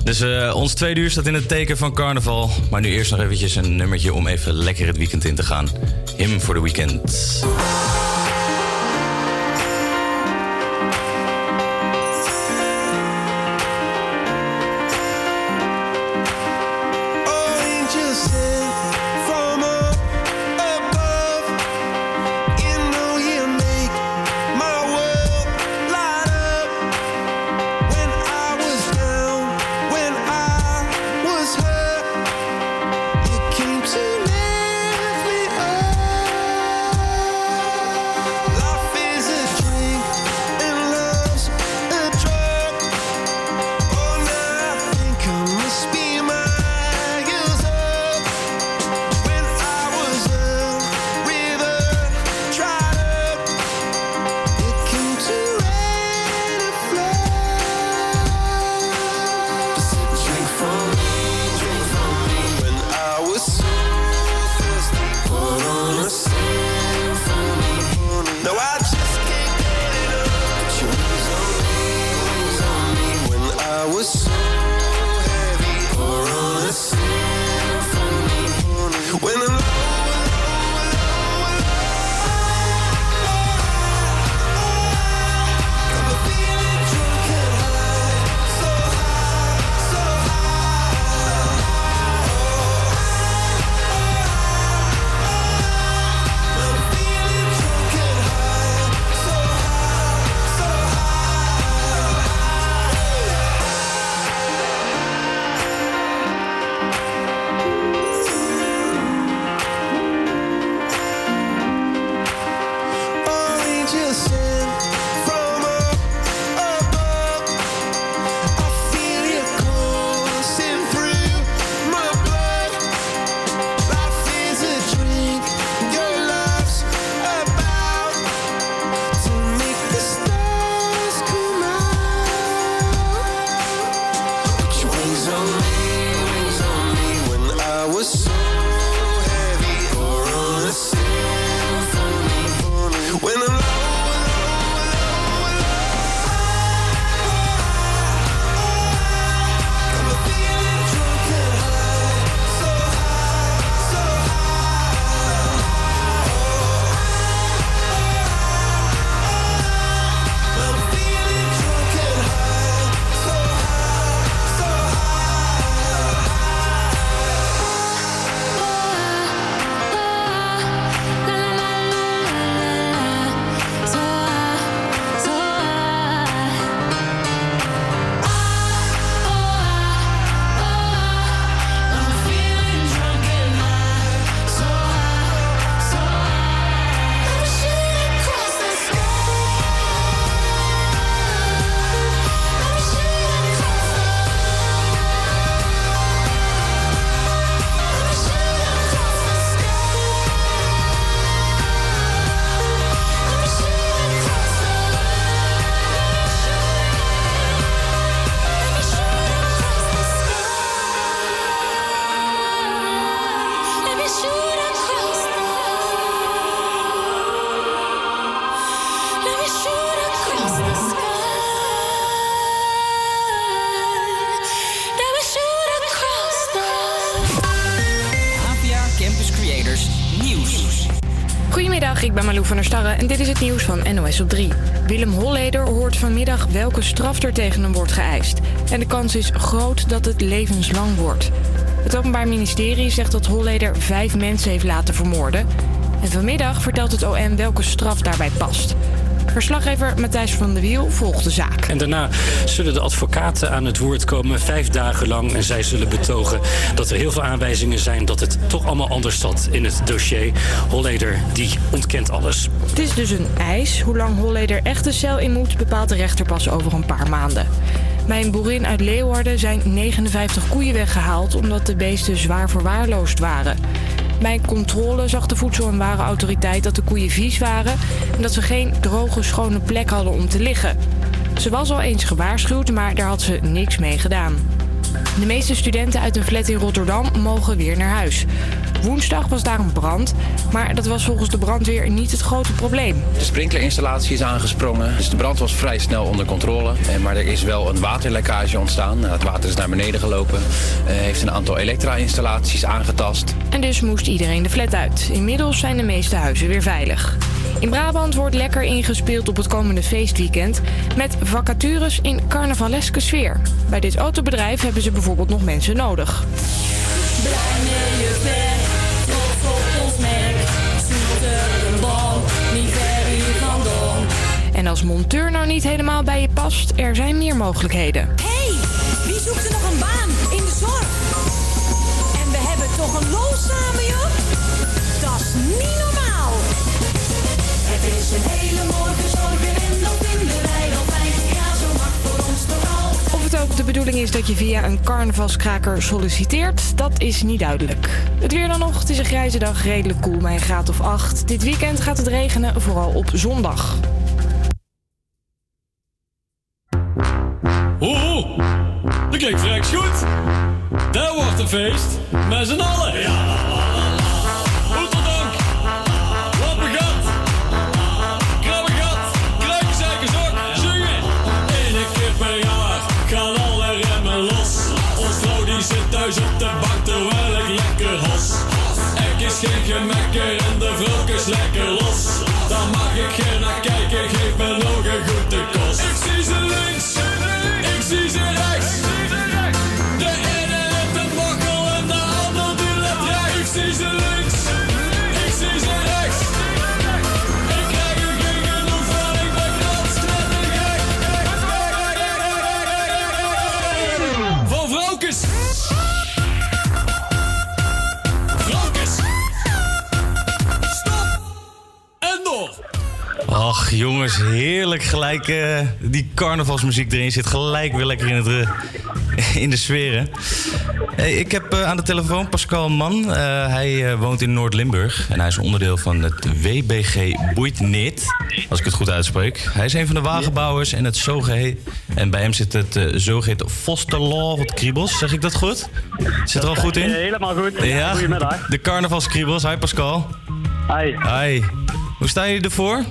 Dus eh, ons tweede uur staat in het teken van carnaval. Maar nu eerst nog eventjes een nummertje om even lekker het weekend in te gaan. Him for the weekend. Van en dit is het nieuws van NOS op 3. Willem Holleder hoort vanmiddag welke straf er tegen hem wordt geëist. En de kans is groot dat het levenslang wordt. Het Openbaar Ministerie zegt dat Holleder vijf mensen heeft laten vermoorden. En vanmiddag vertelt het OM welke straf daarbij past. Verslaggever Matthijs van der Wiel volgt de zaak. En daarna zullen de advocaten aan het woord komen, vijf dagen lang. En zij zullen betogen dat er heel veel aanwijzingen zijn dat het toch allemaal anders zat in het dossier. Holleder, die ontkent alles. Het is dus een eis. Hoe lang Holleder echt de cel in moet, bepaalt de rechter pas over een paar maanden. Bij een boerin uit Leeuwarden zijn 59 koeien weggehaald omdat de beesten zwaar verwaarloosd waren. Bij controle zag de Voedsel- en Warenautoriteit dat de koeien vies waren en dat ze geen droge, schone plek hadden om te liggen. Ze was al eens gewaarschuwd, maar daar had ze niks mee gedaan. De meeste studenten uit een flat in Rotterdam mogen weer naar huis. Woensdag was daar een brand, maar dat was volgens de brandweer niet het grote probleem. De sprinklerinstallatie is aangesprongen, dus de brand was vrij snel onder controle. Eh, Maar er is wel een waterlekkage ontstaan. Nou, Het water is naar beneden gelopen, eh, heeft een aantal elektra-installaties aangetast. En dus moest iedereen de flat uit. Inmiddels zijn de meeste huizen weer veilig. In Brabant wordt lekker ingespeeld op het komende feestweekend met vacatures in carnavaleske sfeer. Bij dit autobedrijf hebben ze bijvoorbeeld nog mensen nodig. Blij met je als monteur nou niet helemaal bij je past, er zijn meer mogelijkheden. hey, wie zoekt er nog een baan in de zorg? En we hebben toch een lol samen, joh? Dat is niet normaal. Het is een hele morgen zorgen en dat vinden wij wel fijn. Ja, zo mag voor ons toch al. Of het ook de bedoeling is dat je via een carnavalskraker solliciteert, dat is niet duidelijk. Het weer dan nog, het is een grijze dag, redelijk koel bij een graad of 8. Dit weekend gaat het regenen, vooral op zondag. Feest. Met z'n allen. Ja. Oeterdank. Lappengat. Krabbegat. Kruikenzeikers ook. Zingen. Eén keer per jaar gaan alle remmen los. Ons vrouw die zit thuis op de bank terwijl ik lekker hos. Er is geen gemekker Stop. En door. Ach jongens, heerlijk gelijk eh, die carnavalsmuziek erin zit. Gelijk weer lekker in, het, eh, in de. Hey, ik heb eh, aan de telefoon Pascal Mann. Eh, hij eh, woont in Noord-Limburg en hij is onderdeel van het WBG Boeit. Als ik het goed uitspreek. Hij is een van de wagenbouwers en het zogeheten... En bij hem zit het uh, zogeheten Fosterlaw wat kriebels. Zeg ik dat goed? Zit er al goed in? Helemaal goed. Ja, Goedemiddag. de carnavalskriebels. Hi Pascal. Hi. Hi. Hoe sta je ervoor?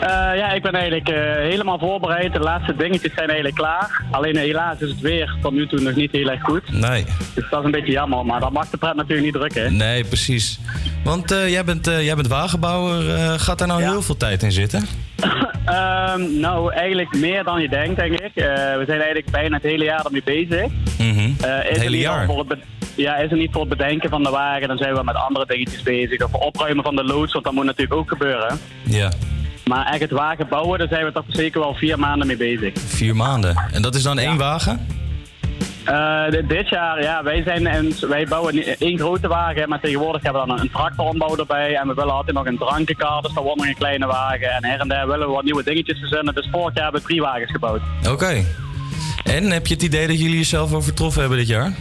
Eh, ja, ik ben eigenlijk eh, helemaal voorbereid. De laatste dingetjes zijn eigenlijk klaar. Alleen eh, helaas is het weer tot nu toe nog niet heel erg goed. Nee. Dus dat is een beetje jammer, maar dat mag de pret natuurlijk niet drukken. hè. Nee, precies. Want jij, bent, jij bent wagenbouwer. Gaat daar nou heel veel tijd in zitten? Ehm, nou, eigenlijk meer dan je denkt, denk ik. We zijn eigenlijk bijna het hele jaar ermee bezig. Mhm. Is het hele jaar? Voor het be- ja, is er niet voor het bedenken van de wagen, dan zijn we met andere dingetjes bezig. Of opruimen van de loods, want dat moet natuurlijk ook gebeuren. Ja, Maar echt het wagen bouwen, daar zijn we toch zeker wel vier maanden mee bezig. vier maanden. En dat is dan één wagen? Eh, dit- jaar, ja, wij, zijn een, wij bouwen één grote wagen, maar tegenwoordig hebben we dan een, tractoronbouw erbij. En we willen altijd nog een drankenkar, dus dat wordt nog een kleine wagen. En her en der willen we wat nieuwe dingetjes verzinnen. Dus vorig jaar hebben we drie wagens gebouwd. Oké. En heb je het idee dat jullie jezelf overtroffen hebben dit jaar?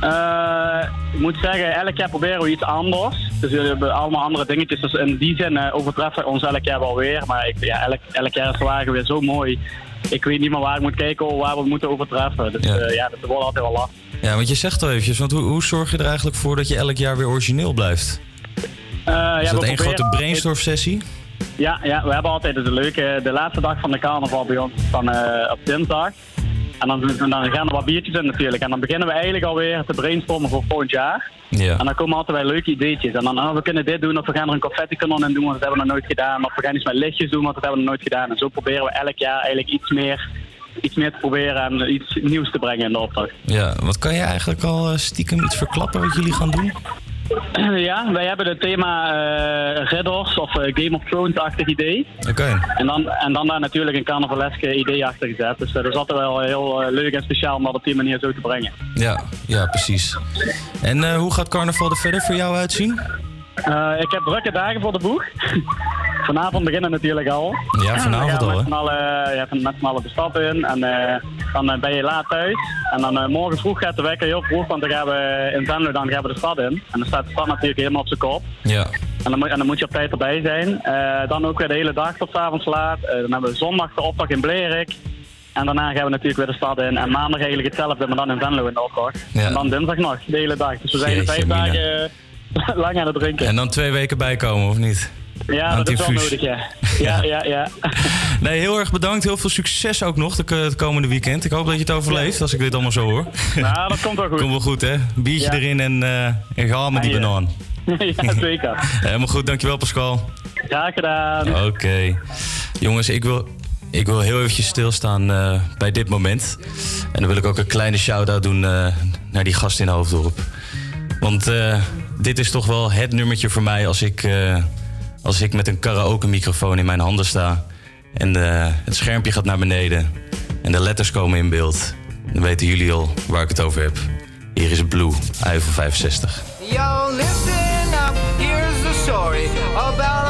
Eh, ik moet zeggen, elk jaar proberen we iets anders. Dus we hebben allemaal andere dingetjes. Dus in die zin eh, overtreffen we ons elk jaar wel weer. Maar ik, ja, elk, elk jaar is de wagen weer zo mooi. Ik weet niet meer waar ik moet kijken of waar we moeten overtreffen. Dus Ja. ja, ja dat wordt altijd wel lastig. Ja, want je zegt al eventjes, want hoe, hoe zorg je er eigenlijk voor dat je elk jaar weer origineel blijft? Eh, ja, is dat één grote brainstorm sessie? Ja, ja, we hebben altijd het leuke. De laatste dag van de carnaval bij ons is eh, op dinsdag. En dan, en dan gaan er wat biertjes in natuurlijk. En dan beginnen we eigenlijk alweer te brainstormen voor volgend jaar. Ja. En dan komen altijd wel leuke ideetjes. En dan, oh, we kunnen dit doen, of we gaan er een confetti kanon in doen, want dat hebben we nog nooit gedaan. Of we gaan iets met lichtjes doen, want dat hebben we nog nooit gedaan. En zo proberen we elk jaar eigenlijk iets meer, iets meer te proberen en iets nieuws te brengen in de opdracht. Ja, wat kan je eigenlijk al eh, stiekem iets verklappen wat jullie gaan doen? Ja, wij hebben het thema eh ridders of eh, Game of Thrones-achtig idee. Oké. En dan, en dan daar natuurlijk een carnavaleske idee achter gezet. Dus eh, dat is altijd wel heel eh, leuk en speciaal om dat op die manier zo te brengen. Ja, ja, precies. En eh, hoe gaat carnaval er verder voor jou uitzien? Eh, ik heb drukke dagen voor de boeg. Vanavond beginnen natuurlijk al. Ja, vanavond al, hè? Met z'n allen, ja, met z'n allen de stad in. En eh, dan eh, ben je laat thuis. En dan eh, morgen vroeg gaat de wekker heel vroeg, want dan gaan we in Venlo dan gaan we de stad in. En dan staat de stad natuurlijk helemaal op zijn kop. Ja. En dan, en dan moet je op tijd erbij zijn. Eh, dan ook weer de hele dag tot avonds laat. Eh, dan hebben we zondag de optocht in Blerik. En daarna gaan we natuurlijk weer de stad in. En maandag eigenlijk hetzelfde, maar dan in Venlo in de optocht. Ja. En dan dinsdag nog, de hele dag. Dus we zijn Jeetje, vijf dagen eh, lang aan het drinken. En dan twee weken bijkomen, of niet? Ja, dat is wel nodig, ja. Ja, ja, ja. Nee, heel erg bedankt. Heel veel succes ook nog het komende weekend. Ik hoop dat je het overleeft, als ik dit allemaal zo hoor. Nou, dat komt wel goed. Komt wel goed, hè? Biertje Ja. erin en, eh en ga met die Ja, ja. banaan. ja, zeker. Helemaal goed, dankjewel Pascal. Graag gedaan. Oké. Jongens, ik wil, ik wil heel eventjes stilstaan eh, bij dit moment. En dan wil ik ook een kleine shout-out doen eh, naar die gast in Hoofddorp. Want eh, dit is toch wel het nummertje voor mij als ik, eh, als ik met een karaoke-microfoon in mijn handen sta. En eh, het schermpje gaat naar beneden. En de letters komen in beeld. Dan weten jullie al waar ik het over heb. Hier is Blue, Eiffel 65. Yo, listen up, here's the story about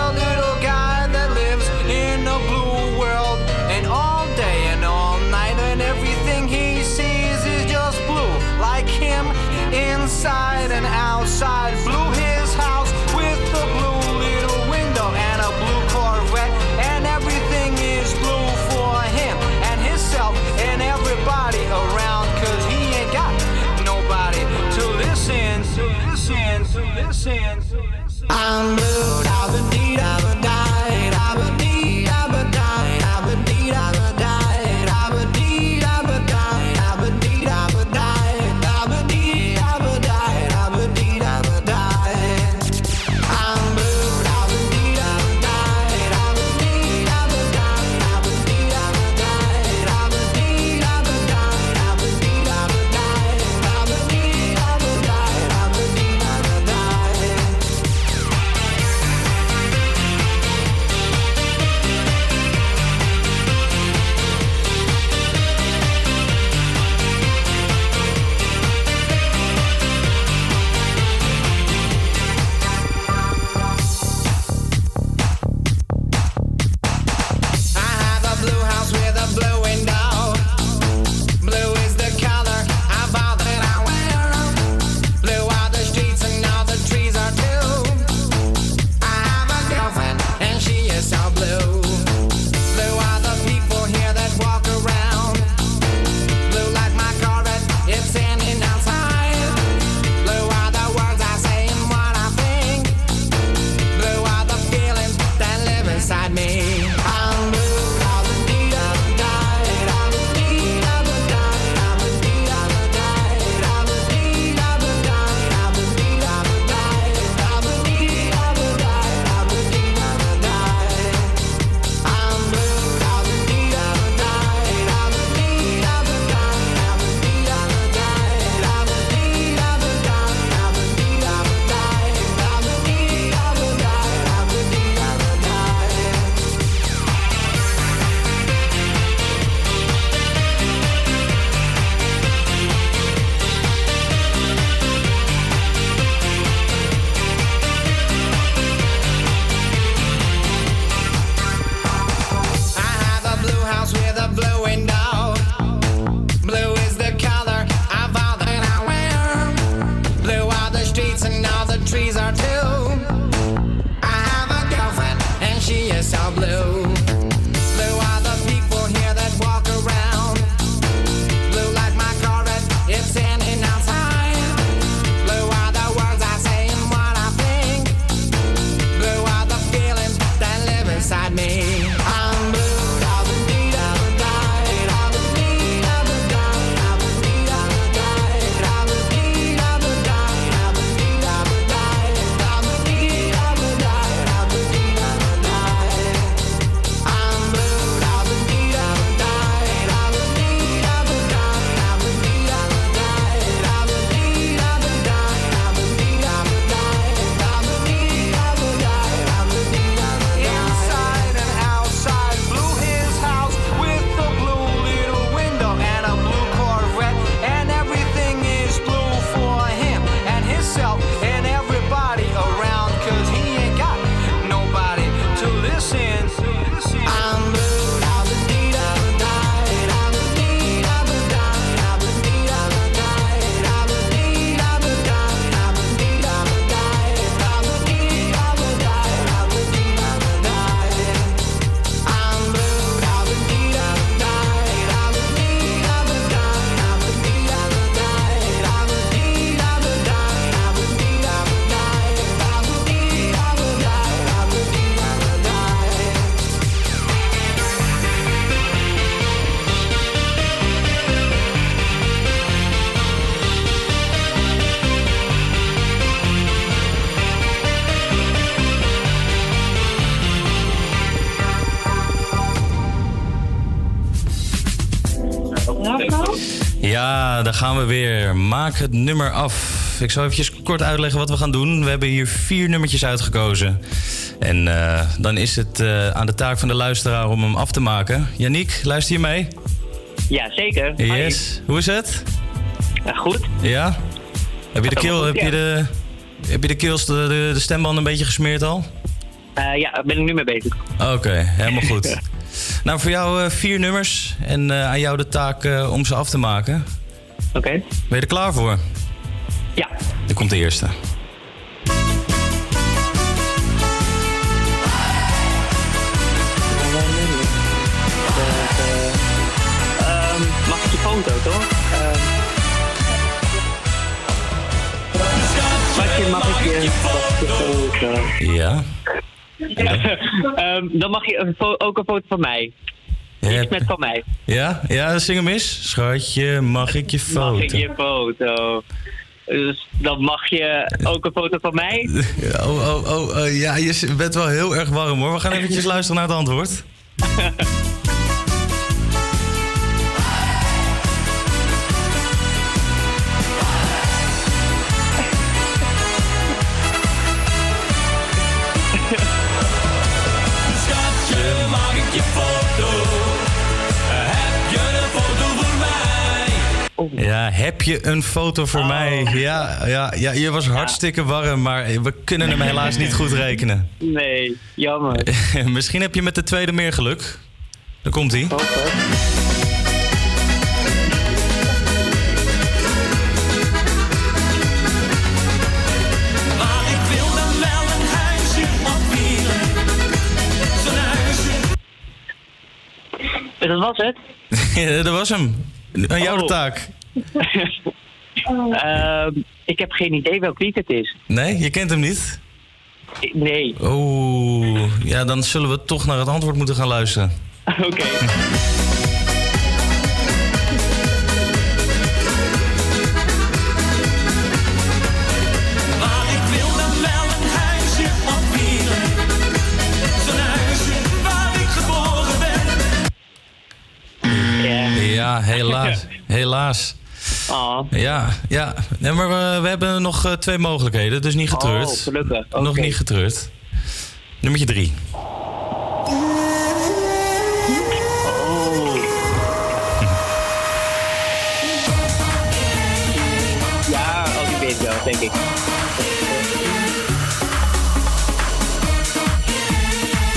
gaan we weer. Maak het nummer af. Ik zal eventjes kort uitleggen wat we gaan doen. We hebben hier vier nummertjes uitgekozen. En eh, dan is het eh, aan de taak van de luisteraar om hem af te maken. Yannick, luister je mee? Ja, zeker. Yes. Hoe is het? goed. Ja? Heb je de, keel, heb je de, heb je de, keels, de, de, de stembanden een beetje gesmeerd al? Eh, ja, daar ben ik nu mee bezig. Oké, helemaal goed. nou, voor jou eh, vier nummers en eh, aan jou de taak eh, om ze af te maken. Oké. Ben je er klaar voor? Ja. Er komt de eerste. Ehm, mag ik je foto, toch? Ehm, mag, je, mag ik je, foto? Ja. Ehm, dan mag je ook een foto van mij. Iets met van mij. Ja? Ja, zing hem eens. Schatje, mag ik je foto? Mag ik je foto? Dus dan mag je ook een foto van mij. Oh, oh, oh, oh, ja, je bent wel heel erg warm hoor. We gaan eventjes luisteren naar het antwoord. mij? Ja, heb je een foto voor mij? Ja, ja, ja, je was hartstikke warm, maar we kunnen hem helaas niet goed rekenen. Nee, jammer. Misschien heb je met de tweede meer geluk. Daar komt hij. Maar ik wil dan wel een huisje op wielen. Zo'n huisje. Dat was het? Ja, dat was hem. Aan jou de Oh. taak. Ehm, ik heb geen idee welk lied het is. Nee, je kent hem niet? Nee. Oeh, ja, dan zullen we toch naar het antwoord moeten gaan luisteren. Oké. Ja, helaas. helaas. Oh. Ja, ja. Nee, maar we, we hebben nog eh, twee mogelijkheden, dus niet getreurd. Oh, gelukkig. Nog niet getreurd. Nummertje drie. Ja, oh, die weet ik wel, denk ik.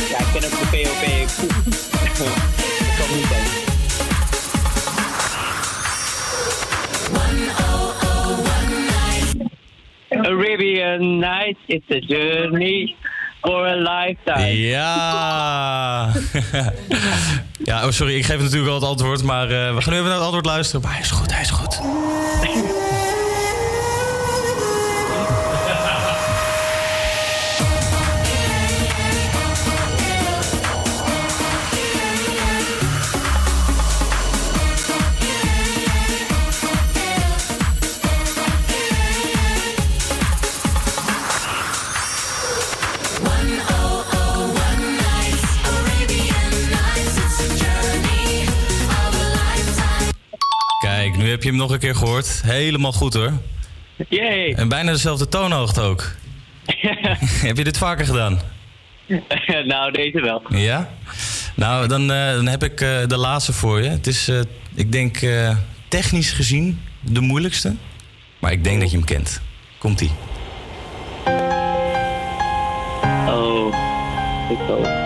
Ja, ik ken ook de POP. Dat kan niet zijn. Arabian Night, it's a journey for a lifetime. Ja. ja, oh, sorry, ik geef natuurlijk al het antwoord, maar eh, we gaan nu even naar het antwoord luisteren. Maar hij is goed, hij is goed. Nog een keer gehoord. Helemaal goed hoor. Yay. En bijna dezelfde toonhoogte ook. heb je dit vaker gedaan? nou, deze wel. Ja? Nou, dan, eh, dan heb ik eh, de laatste voor je. Het is, eh, ik denk, technisch gezien de moeilijkste. Maar ik denk dat je hem kent. Komt-ie. Oh, ik ook.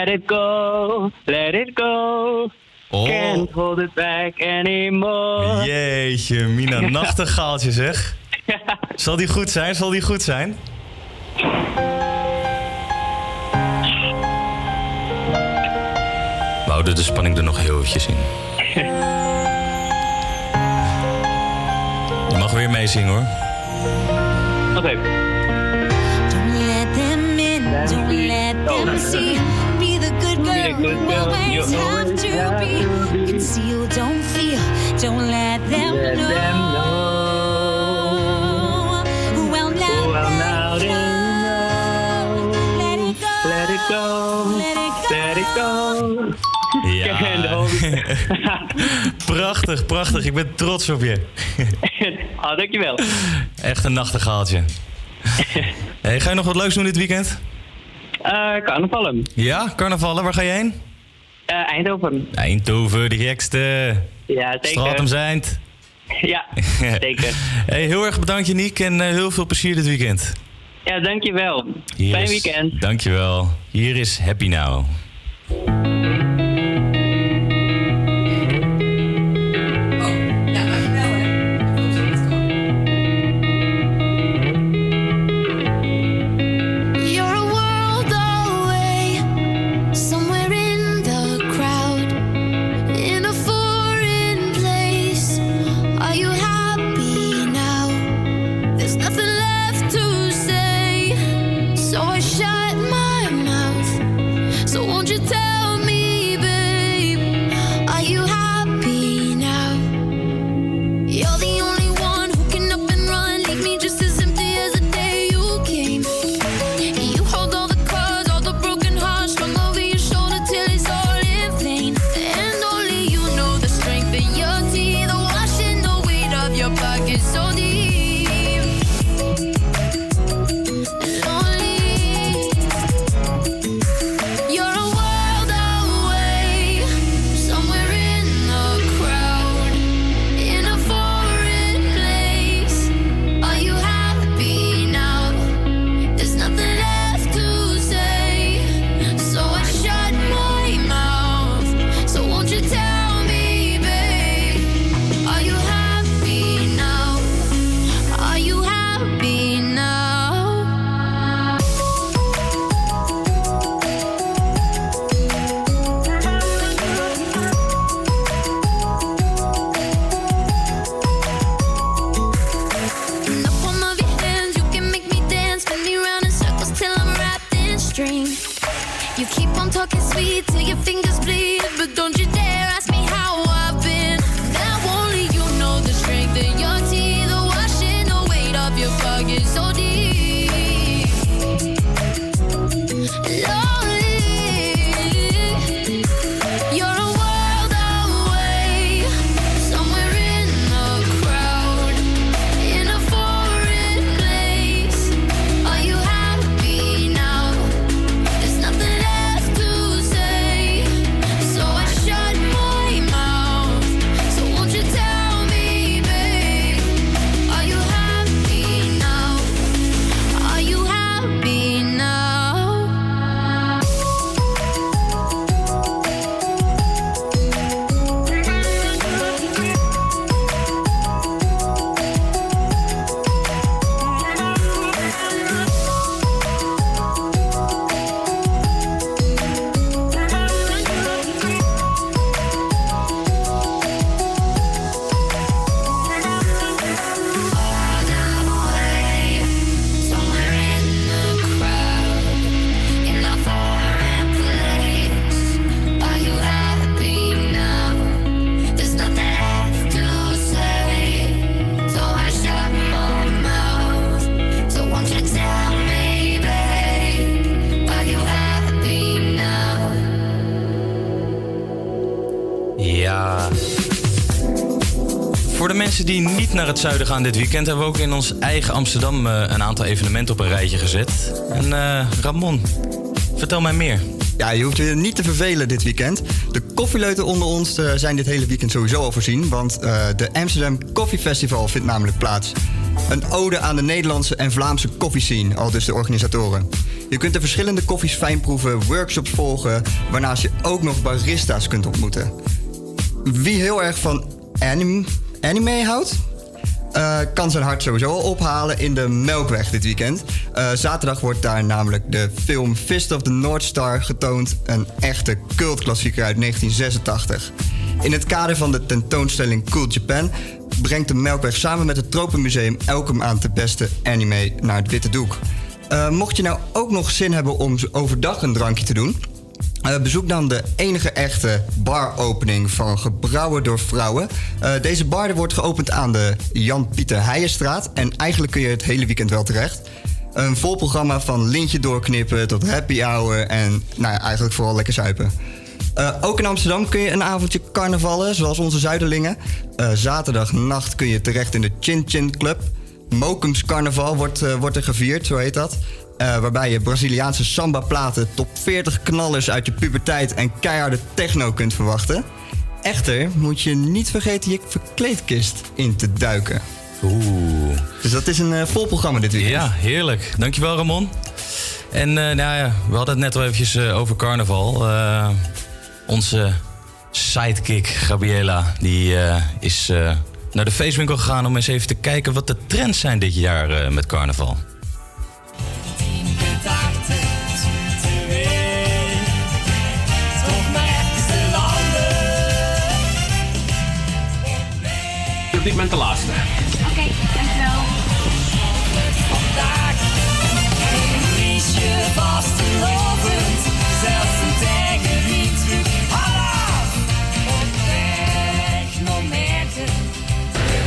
Let it go, let it go. Oh. Can't hold it back anymore. Jeetje, Mina, nachtegaaltje zeg. Zal die goed zijn? Zal die goed zijn? We houden de spanning er nog heel eventjes in. mag weer meezingen hoor. Oké. Don't let them in, don't let them see. Girl you always have to be. Conceal, don't feel, don't let them know. Well, now, now they know. Let it go. Let it go. Let it go. Let it go. Ja. prachtig, prachtig. Ik ben trots op je. Ah, dankjewel. Echt een nachtegaaltje. Hey, ga je nog wat leuks doen dit weekend? Eh carnavallen. Ja, carnavallen. Waar ga je heen? Eh, Eindhoven. Eindhoven, de gekste. Ja, zeker. Stratum zijnd. Ja, zeker. Hey, heel erg bedankt Janiek en eh, heel veel plezier dit weekend. Ja, dankjewel. Hier Fijn weekend. Dankjewel. Hier is Happy Now. Naar het zuiden gaan dit weekend... hebben we ook in ons eigen Amsterdam eh, een aantal evenementen op een rijtje gezet. En eh, Ramon, vertel mij meer. Ja, je hoeft je niet te vervelen dit weekend. De koffieleuten onder ons eh, zijn dit hele weekend sowieso al voorzien. Want de Amsterdam Coffee Festival vindt namelijk plaats. Een ode aan de Nederlandse en Vlaamse koffiescene, al dus de organisatoren. Je kunt de verschillende koffies fijnproeven, workshops volgen... waarnaast je ook nog barista's kunt ontmoeten. Wie heel erg van anim- anime houdt... eh, kan zijn hart sowieso al ophalen in de Melkweg dit weekend. Eh, zaterdag wordt daar namelijk de film Fist of the North Star getoond. Een echte cultklassieker uit 1986. In het kader van de tentoonstelling Cool Japan brengt de Melkweg samen met het Tropenmuseum elke maand de beste anime naar het witte doek. Eh, mocht je nou ook nog zin hebben om overdag een drankje te doen, eh, bezoek dan de enige echte baropening van Gebrouwen door Vrouwen. Eh, deze bar wordt geopend aan de Jan-Pieter Heijenstraat. En eigenlijk kun je het hele weekend wel terecht. Een vol programma van lintje doorknippen tot happy hour en nou ja, eigenlijk vooral lekker zuipen. Eh, ook in Amsterdam kun je een avondje carnavallen, zoals onze Zuiderlingen. Zaterdagnacht kun je terecht in de Chin Chin Club. Mokums Carnaval wordt, wordt er gevierd, zo heet dat. Eh, waarbij je Braziliaanse samba-platen, top 40 knallers uit je puberteit en keiharde techno kunt verwachten. Echter moet je niet vergeten je verkleedkist in te duiken. Oeh. Dus dat is een eh, vol programma dit weekend. Ja, heerlijk. Dankjewel, Ramon. En eh, nou ja, we hadden het net al eventjes over carnaval. Onze sidekick, Gabriela, die is naar de feestwinkel gegaan om eens even te kijken wat de trends zijn dit jaar met carnaval. Op dit moment de laatste. Oké, dankjewel. Vandaag je. Zelfs een tegen.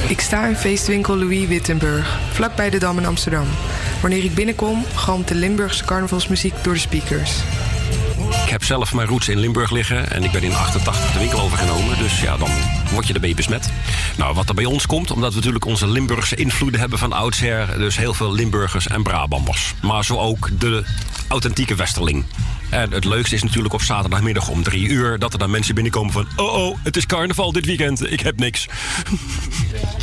Ik sta in feestwinkel Louis Wittenburg, vlakbij de Dam in Amsterdam. Wanneer ik binnenkom, galmt de Limburgse carnavalsmuziek door de speakers. Ik heb zelf mijn roots in Limburg liggen en ik ben in 88 de winkel overgenomen. Dus ja, dan word je ermee besmet. Nou, wat er bij ons komt, omdat we natuurlijk onze Limburgse invloeden hebben van oudsher. Dus heel veel Limburgers en Brabanders. Maar zo ook de authentieke Westerling. En het leukste is natuurlijk op zaterdagmiddag om drie uur... dat er dan mensen binnenkomen van... oh oh, het is carnaval dit weekend, ik heb niks.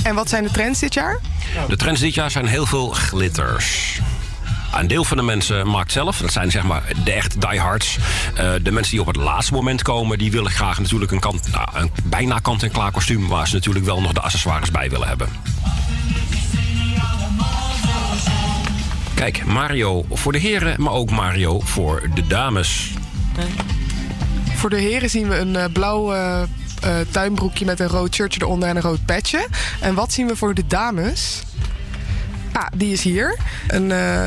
En wat zijn de trends dit jaar? De trends dit jaar zijn heel veel glitters. Een deel van de mensen maakt zelf. Dat zijn zeg maar de echt diehards. Eh de mensen die op het laatste moment komen... die willen graag natuurlijk een, kant, nou, een bijna kant-en-klaar kostuum... waar ze natuurlijk wel nog de accessoires bij willen hebben. Kijk, Mario voor de heren, maar ook Mario voor de dames. Voor de heren zien we een eh, blauw eh, tuinbroekje met een rood shirtje eronder en een rood petje. En wat zien we voor de dames? Ah, die is hier. Een eh,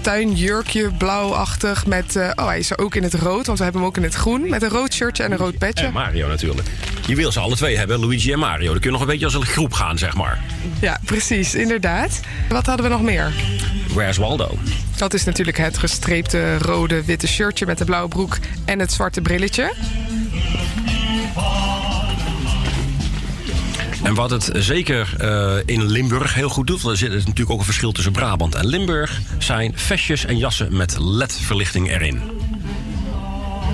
tuinjurkje, blauwachtig, met... eh, oh, hij is er ook in het rood, want we hebben hem ook in het groen. Met een rood shirtje en een rood petje. En Mario natuurlijk. Je wil ze alle twee hebben, Luigi en Mario. Dan kun je nog een beetje als een groep gaan, zeg maar. Ja, precies, inderdaad. Wat hadden we nog meer? Where's Waldo? Dat is natuurlijk het gestreepte rode witte shirtje met de blauwe broek en het zwarte brilletje. En wat het zeker eh, in Limburg heel goed doet, want er zit natuurlijk ook een verschil tussen Brabant en Limburg, zijn vestjes en jassen met LED-verlichting erin.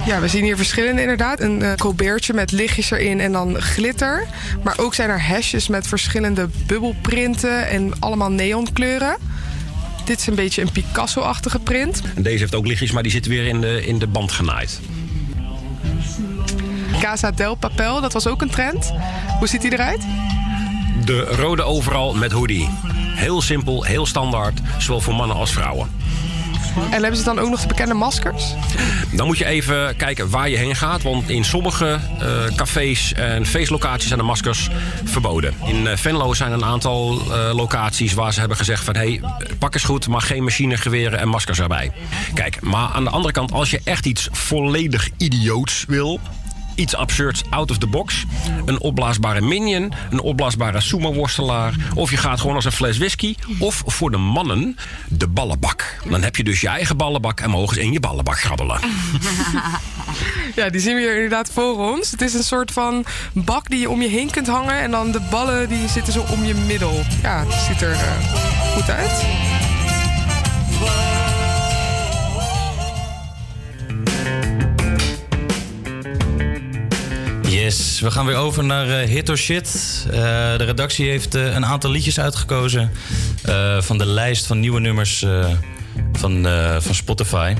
Ja, we zien hier verschillende inderdaad. Een colbertje met lichtjes erin en dan glitter. Maar ook zijn er hesjes met verschillende bubbelprinten en allemaal neonkleuren. Dit is een beetje een Picasso-achtige print. En deze heeft ook lichtjes, maar die zit weer in de, in de band genaaid. Casa del Papel, dat was ook een trend. Hoe ziet die eruit? De rode overal met hoodie. Heel simpel, heel standaard, zowel voor mannen als vrouwen. En hebben ze dan ook nog de bekende maskers? Dan moet je even kijken waar je heen gaat. Want in sommige eh, cafés en feestlocaties zijn de maskers verboden. In eh, Venlo zijn een aantal eh, locaties waar ze hebben gezegd van... hé, hey, pak eens goed, maar geen machinegeweren en maskers erbij. Kijk, maar aan de andere kant, als je echt iets volledig idioots wil... Iets absurds out of the box. Een opblaasbare minion, een opblaasbare sumo-worstelaar. Of je gaat gewoon als een fles whisky. Of voor de mannen de ballenbak. Dan heb je dus je eigen ballenbak en mogen ze in je ballenbak grabbelen. Ja, die zien we hier inderdaad voor ons. Het is een soort van bak die je om je heen kunt hangen. En dan de ballen die zitten zo om je middel. Ja, het ziet er eh, goed uit. Yes, we gaan weer over naar eh, Hit or Shit. Eh, de redactie heeft eh, een aantal liedjes uitgekozen eh, van de lijst van nieuwe nummers eh, van, eh, van Spotify.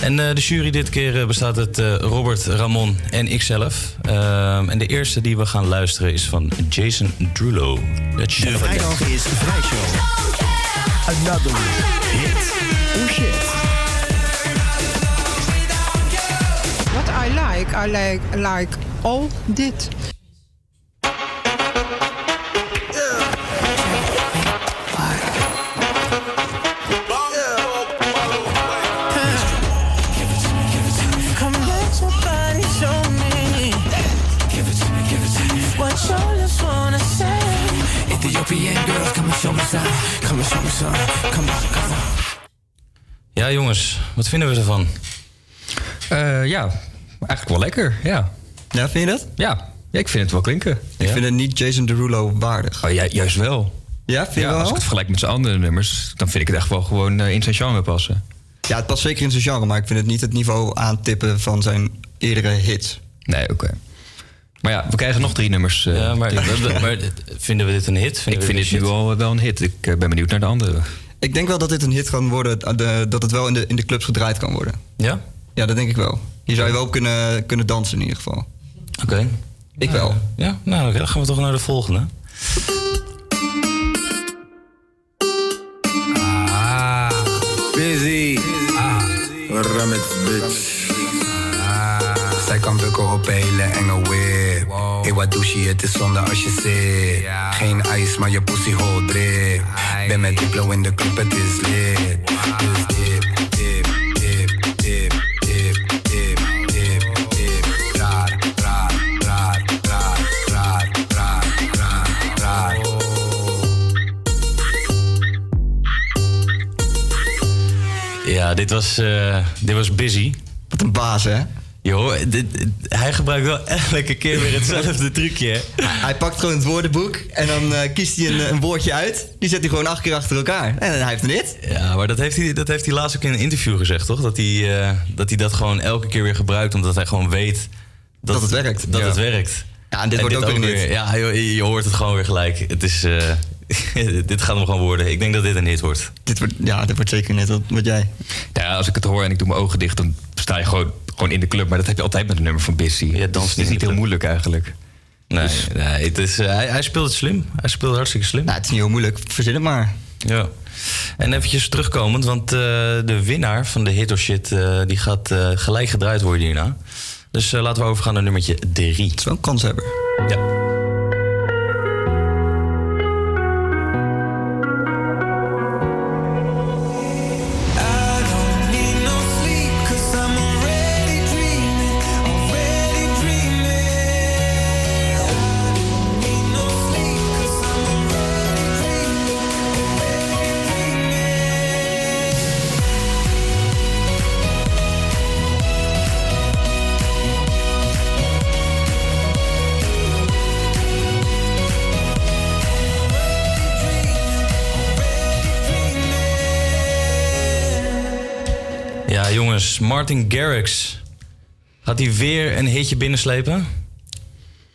En eh, de jury dit keer bestaat uit eh, Robert, Ramon en ikzelf. Ehm, en de eerste die we gaan luisteren is van Jason Drulo. De vrijdag is Vrijshow. Another hit or shit. What I like, I like, like al dit. Ja, jongens, wat vinden we ervan? Uh, ja, eigenlijk wel lekker, ja. Ja, vind je dat? Ja, ja ik vind het wel klinken. Ik vind het niet Jason Derulo waardig. Oh, ju- juist wel. Ja, vind je ja, wel? Als ik het vergelijk met zijn andere nummers, dan vind ik het echt wel gewoon eh, in zijn genre passen. Ja, het past zeker in zijn genre, maar ik vind het niet het niveau aantippen van zijn eerdere hits. Nee, oké. Maar ja, we krijgen nog drie nummers. eh, Ja, maar, vinden we dit een hit? Vinden ik vind dit dit nu wel, wel een hit. Ik eh, ben benieuwd naar de andere. Ik denk wel dat dit een hit kan worden, eh, de- dat het wel in de, in de clubs gedraaid kan worden. Ja? Ja, dat denk ik wel. Hier zou je wel op kunnen, kunnen dansen in ieder geval. Oké. Ik wel. Ja, nou, oké, dan gaan we toch naar de volgende. Ah, busy. Ah, remix, bitch. Ah, zij kan bukken op een hele enge whip. Hey, wat doe je? Het is zonde als je zit. Geen ijs, maar je pussy hole drip. Ben met Diplo in de club, het is lit. Dus dip, Ja, dit was, eh, dit was Busy. Wat een baas, hè? Joh, hij gebruikt wel elke keer weer hetzelfde trucje. Hij pakt gewoon het woordenboek en dan eh, kiest hij een, een woordje uit. Die zet hij gewoon acht keer achter elkaar. En hij heeft een hit. Ja, maar dat heeft, hij, dat heeft hij laatst ook in een interview gezegd, toch? Dat hij, eh, dat hij dat gewoon elke keer weer gebruikt, omdat hij gewoon weet dat, Dat het werkt. Dat Ja. het werkt. Ja, en dit wordt ook weer. Ja, joh, je, je hoort het gewoon weer gelijk. Het is, dit gaat hem gewoon worden. Ik denk dat dit een hit wordt. Dit wordt, ja, dit wordt zeker net wat, jij. Ja, als ik het hoor en ik doe mijn ogen dicht, dan sta je gewoon, gewoon in de club. Maar dat heb je altijd met een nummer van Bissy. Ja, danst het is niet heel moeilijk eigenlijk. Nee, nee het is, eh, hij, hij speelt het slim. Hij speelt hartstikke slim. Nou, het is niet heel moeilijk. Verzin het maar. Ja. En eventjes terugkomend, want eh, de winnaar van de hit or shit... eh, die gaat eh, gelijk gedraaid worden hierna. Dus eh, laten we overgaan naar nummertje 3. Het is wel een kanshebber. Ja. Martin Garrix. Gaat hij weer een hitje binnenslepen?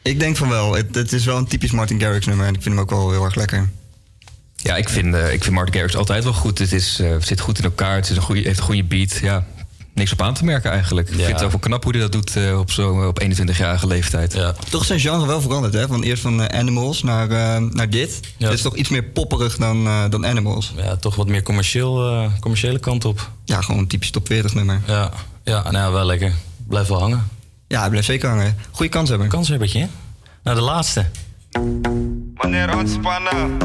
Ik denk van wel. Het, het is wel een typisch Martin Garrix nummer en ik vind hem ook wel heel erg lekker. Ja, ik vind, eh, ik vind Martin Garrix altijd wel goed. Het is, eh, zit goed in elkaar, het is een goede, heeft een goede beat. Ja, niks op aan te merken eigenlijk. Ik vind het ook wel knap hoe hij dat doet eh, op zo'n op 21-jarige leeftijd. Ja. Toch zijn genre wel veranderd, hè? Van eerst van eh, Animals naar, eh, naar dit. Het is toch iets meer popperig dan, eh, dan Animals. Ja, toch wat meer commercieel, eh, commerciële kant op. Ja, gewoon een typisch top 40 nummer. Ja, ja nou wel lekker. Blijf wel hangen. Ja, hij blijft zeker hangen. Goeie kans hebben. Kanshebbertje, hè? Nou, de laatste. Wanneer ontspannen,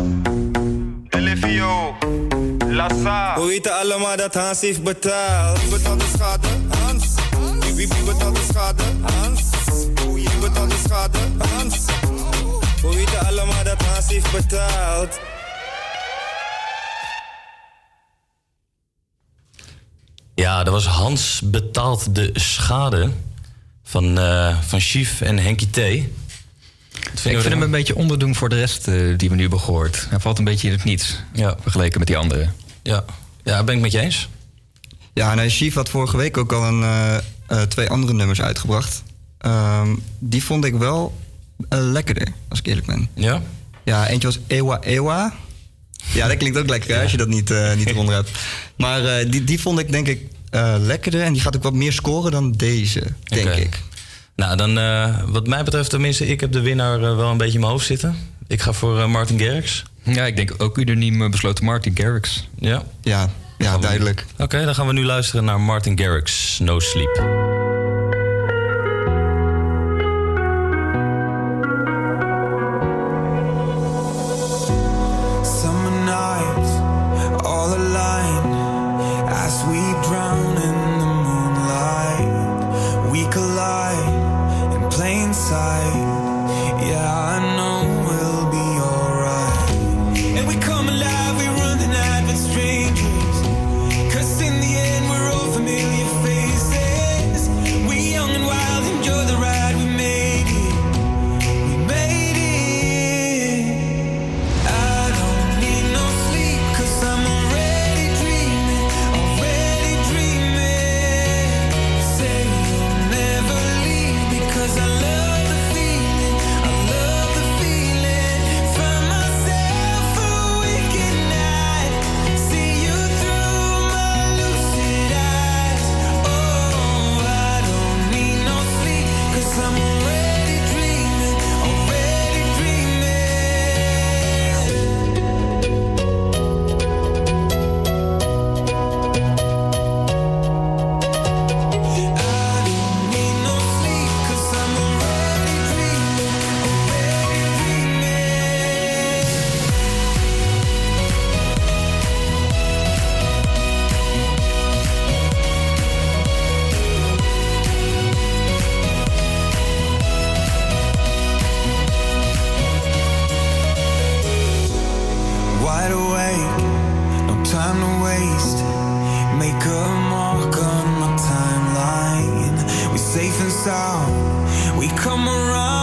Delivio, Lassa. We weten allemaal dat Hans heeft betaald. Wie betaalt de schade? Hans. Wie, wie, wie betaalt de schade? Hans. Wie betaalt de schade? Hans. We weten allemaal dat Hans heeft betaald. Ja, dat was Hans betaalt de schade van, eh van Chief en Henky T. Ik vind hem een beetje onderdoen voor de rest eh, die we nu hebben gehoord. Hij valt een beetje in het niets. Ja. Vergeleken met die anderen. Ja, ja ben ik met je eens. Ja, en Chief had vorige week ook al een, eh, eh, twee andere nummers uitgebracht. Ehm, die vond ik wel lekkerder, als ik eerlijk ben. Ja? Ja, eentje was Ewa Ewa. Ja, dat klinkt ook lekker als je dat niet, eh, niet eronder hebt. Maar eh, die, die vond ik denk ik eh, lekkerder. En die gaat ook wat meer scoren dan deze, denk ik. Nou, dan eh, wat mij betreft tenminste, ik heb de winnaar eh, wel een beetje in mijn hoofd zitten. Ik ga voor eh, Martin Garrix. Ja, ik denk ook unaniem besloten Martin Garrix. Ja? Ja, ja duidelijk. Oké, dan gaan we nu luisteren naar Martin Garrix, No Sleep. Make a mark on my timeline. We're safe and sound. We come around.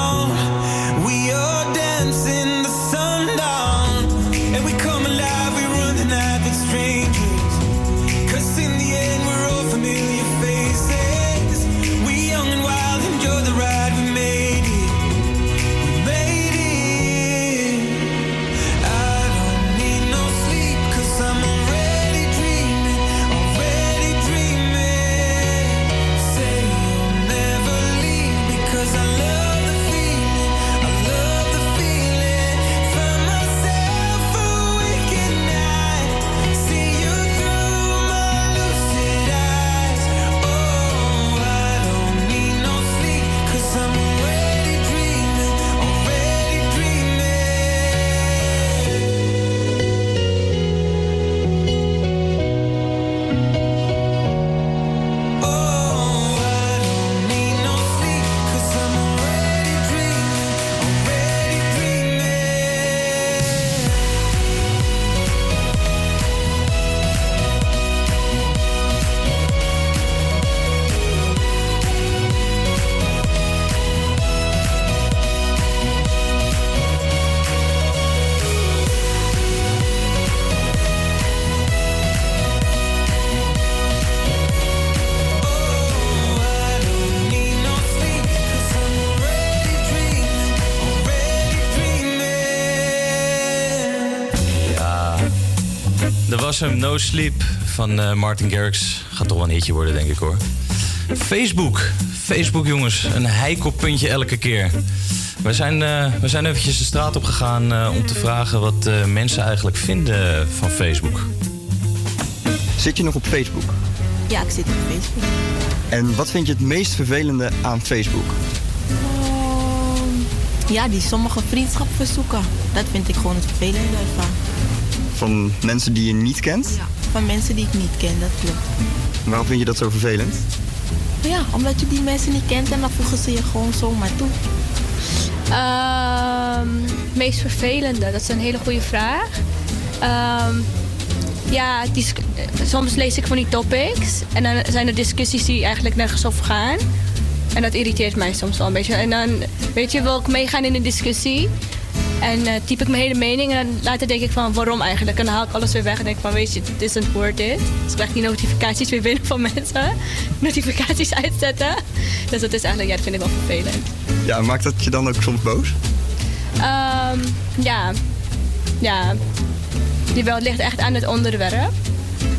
Was hem No Sleep van eh, Martin Garrix. Gaat toch wel een hitje worden, denk ik hoor. Facebook. Facebook, jongens. Een heikel puntje elke keer. We zijn, eh, we zijn eventjes de straat op gegaan eh, om te vragen wat eh, mensen eigenlijk vinden van Facebook. Zit je nog op Facebook? Ja, ik zit op Facebook. En wat vind je het meest vervelende aan Facebook? Ehm, ja, die sommige vriendschapverzoeken. Dat vind ik gewoon het vervelende ervan. Van mensen die je niet kent? Ja, van mensen die ik niet ken, dat klopt. Waarom vind je dat zo vervelend? Ja, omdat je die mensen niet kent en dan voegen ze je gewoon zomaar toe. Ehm, meest vervelende, dat is een hele goede vraag. Ehm, ja, dis- soms lees ik van die topics en dan zijn er discussies die eigenlijk nergens over gaan. En dat irriteert mij soms wel een beetje. En dan, weet je, wil ik meegaan in een discussie. En eh, typ ik mijn hele mening en dan later denk ik van waarom eigenlijk. En dan haal ik alles weer weg en denk van weet je, dit is een woord dit. Dus ik krijg die notificaties weer binnen van mensen. Notificaties uitzetten. Dus dat is eigenlijk, ja, dat vind ik wel vervelend. Ja, maakt dat je dan ook soms boos? Ehm, ja, ja. Jawel, het ligt echt aan het onderwerp.